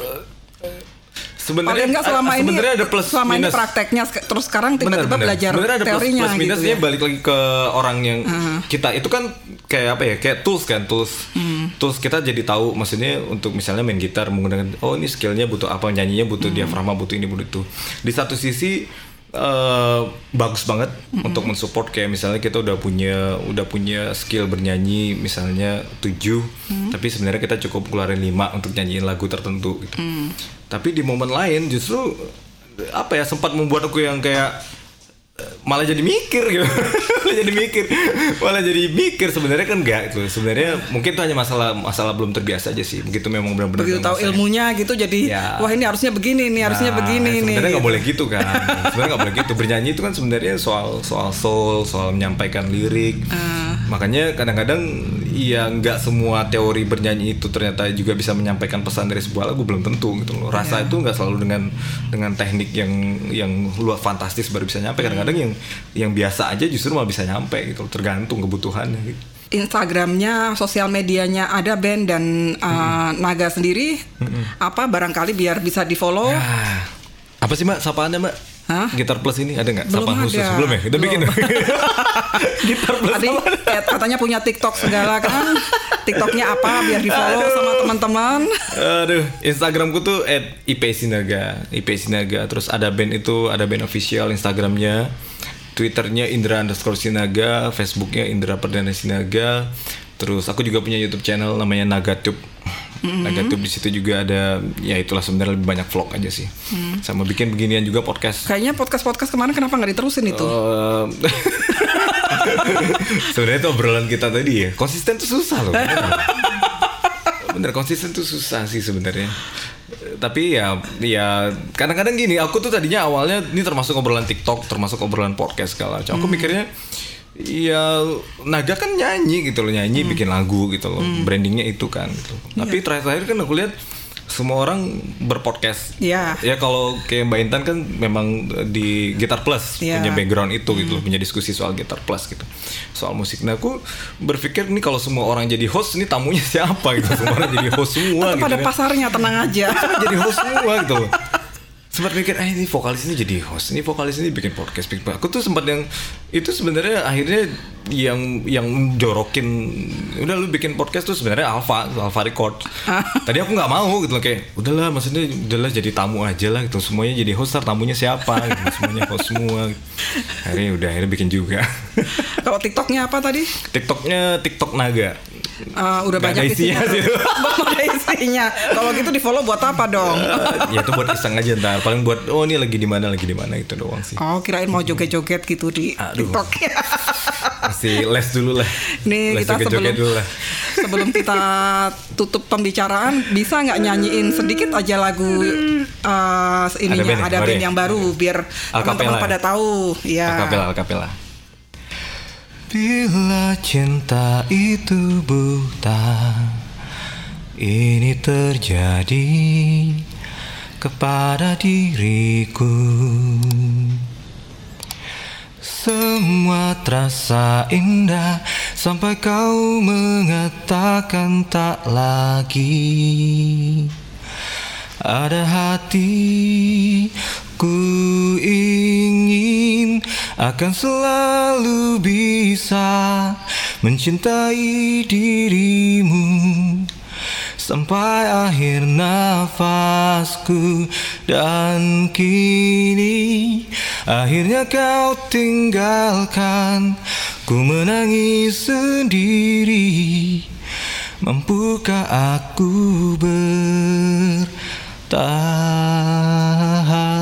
sebenarnya Paling enggak selama ini sebenarnya ada plus selama ini minus prakteknya sek- terus sekarang tiba-tiba belajar ada plus, teorinya plus minusnya gitu ya. balik lagi ke orang yang kita itu kan kayak apa ya kayak tools kan tools Hmm. tools kita jadi tahu maksudnya untuk misalnya main gitar menggunakan oh ini skillnya butuh apa nyanyinya butuh Hmm. diafragma butuh ini butuh itu di satu sisi eh, bagus banget Hmm. untuk mensupport kayak misalnya kita udah punya udah punya skill bernyanyi misalnya tujuh Hmm. tapi sebenarnya kita cukup keluarin lima untuk nyanyiin lagu tertentu gitu Hmm. tapi di momen lain justru apa ya sempat membuat aku yang kayak malah jadi mikir gitu. Malah jadi mikir. Malah jadi mikir. Sebenarnya kan enggak itu sebenarnya mungkin itu hanya masalah masalah belum terbiasa aja sih. Begitu memang benar-benar Begitu tahu ilmunya gitu jadi Ya. wah ini harusnya begini nih, harusnya Nah, begini nih. sebenarnya nggak boleh gitu kan. Sebenarnya nggak boleh gitu. Bernyanyi itu kan sebenarnya soal soal soul soal menyampaikan lirik. Ah. makanya kadang-kadang ya nggak semua teori bernyanyi itu ternyata juga bisa menyampaikan pesan dari sebuah lagu belum tentu gitu loh. Rasa Iya. itu nggak selalu dengan dengan teknik yang yang luar fantastis baru bisa nyampe. Kadang-kadang yang yang biasa aja justru malah bisa nyampe gitu loh, tergantung kebutuhannya gitu. Instagramnya, sosial medianya ada band dan uh, Naga sendiri. Apa barangkali biar bisa di follow. Ah, apa sih mbak? Sapaannya mbak Hah? Gitar Plus ini ada nggak Belum sapaan khusus ada. belum ya kita bikin Belum. Gitar Plus Tadi? Kat katanya punya TikTok segala kan. TikToknya apa biar di follow sama teman-teman. Aduh, Instagramku tuh @ip sinaga, ip sinaga. Terus ada band itu, ada band official Instagramnya, Twitternya Indra underscore Sinaga, Facebooknya Indra Perdana Sinaga. Terus aku juga punya YouTube channel namanya Nagatube. Nagatube di situ juga ada, ya itulah sebenarnya lebih banyak vlog aja sih. Sama bikin beginian juga podcast. Kayaknya podcast-podcast kemarin kenapa nggak diterusin itu? Eh, sebenarnya itu obrolan kita tadi ya konsisten tuh susah loh bener. konsisten tuh susah sih sebenarnya tapi ya ya kadang-kadang gini aku tuh tadinya awalnya ini termasuk obrolan TikTok termasuk obrolan podcast segala macam aku mikirnya ya Naga kan nyanyi gitu loh nyanyi bikin lagu gitu loh brandingnya itu kan gitu. tapi terakhir-terakhir kan aku lihat semua orang berpodcast Iya. ya kalau kayak Mbak Intan kan memang di Gitar Plus Iya. punya background itu gitu loh, punya diskusi soal Gitar Plus gitu soal musik nah aku berpikir nih kalau semua orang jadi host ini tamunya siapa gitu semua orang jadi host semua Tetap gitu pada kan. pasarnya tenang aja. jadi host semua gitu loh sempat mikir eh ini vokalis ini jadi host ini vokalis ini bikin podcast bikin aku tuh sempat yang itu sebenarnya akhirnya yang yang jorokin udah lu bikin podcast tuh sebenarnya Alpha Alpha Record tadi aku nggak mau gitu loh kayak udahlah maksudnya udahlah jadi tamu aja lah gitu semuanya jadi host ntar tamunya siapa gitu semuanya host semua. Akhirnya udah akhirnya bikin juga. Kalau TikToknya apa tadi? TikToknya TikTok Naga Eh, udah ada banyak isinya isinya. sih. Belum ada isinya. Kalau gitu di follow buat apa dong? Eh, ya itu buat iseng aja ntar paling buat oh ini lagi di mana lagi di mana gitu doang sih Oh kirain mau joget-joget gitu di Aduh. TikTok. Masih les dulu lah. Nih les kita joget-joget sebelum dulu lah. sebelum kita tutup pembicaraan bisa nggak nyanyiin sedikit aja lagu uh, ininya band ya? ada band ya? yang baru biar teman-teman ya? pada tahu ya. Akapela, akapela. Bila cinta itu buta Ini terjadi kepada diriku. Semua terasa indah Sampai kau mengatakan tak lagi. Ada hati ku ingin akan selalu bisa mencintai dirimu sampai akhir nafasku. Dan kini akhirnya kau tinggalkan ku menangis sendiri. Mampukah aku bertahan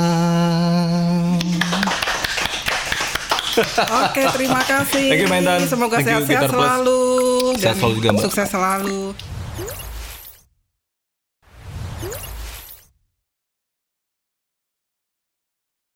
Oke terima kasih. Thank you, Maintan. Semoga sehat-sehat selalu Sehat selalu juga, Mbak. sukses selalu.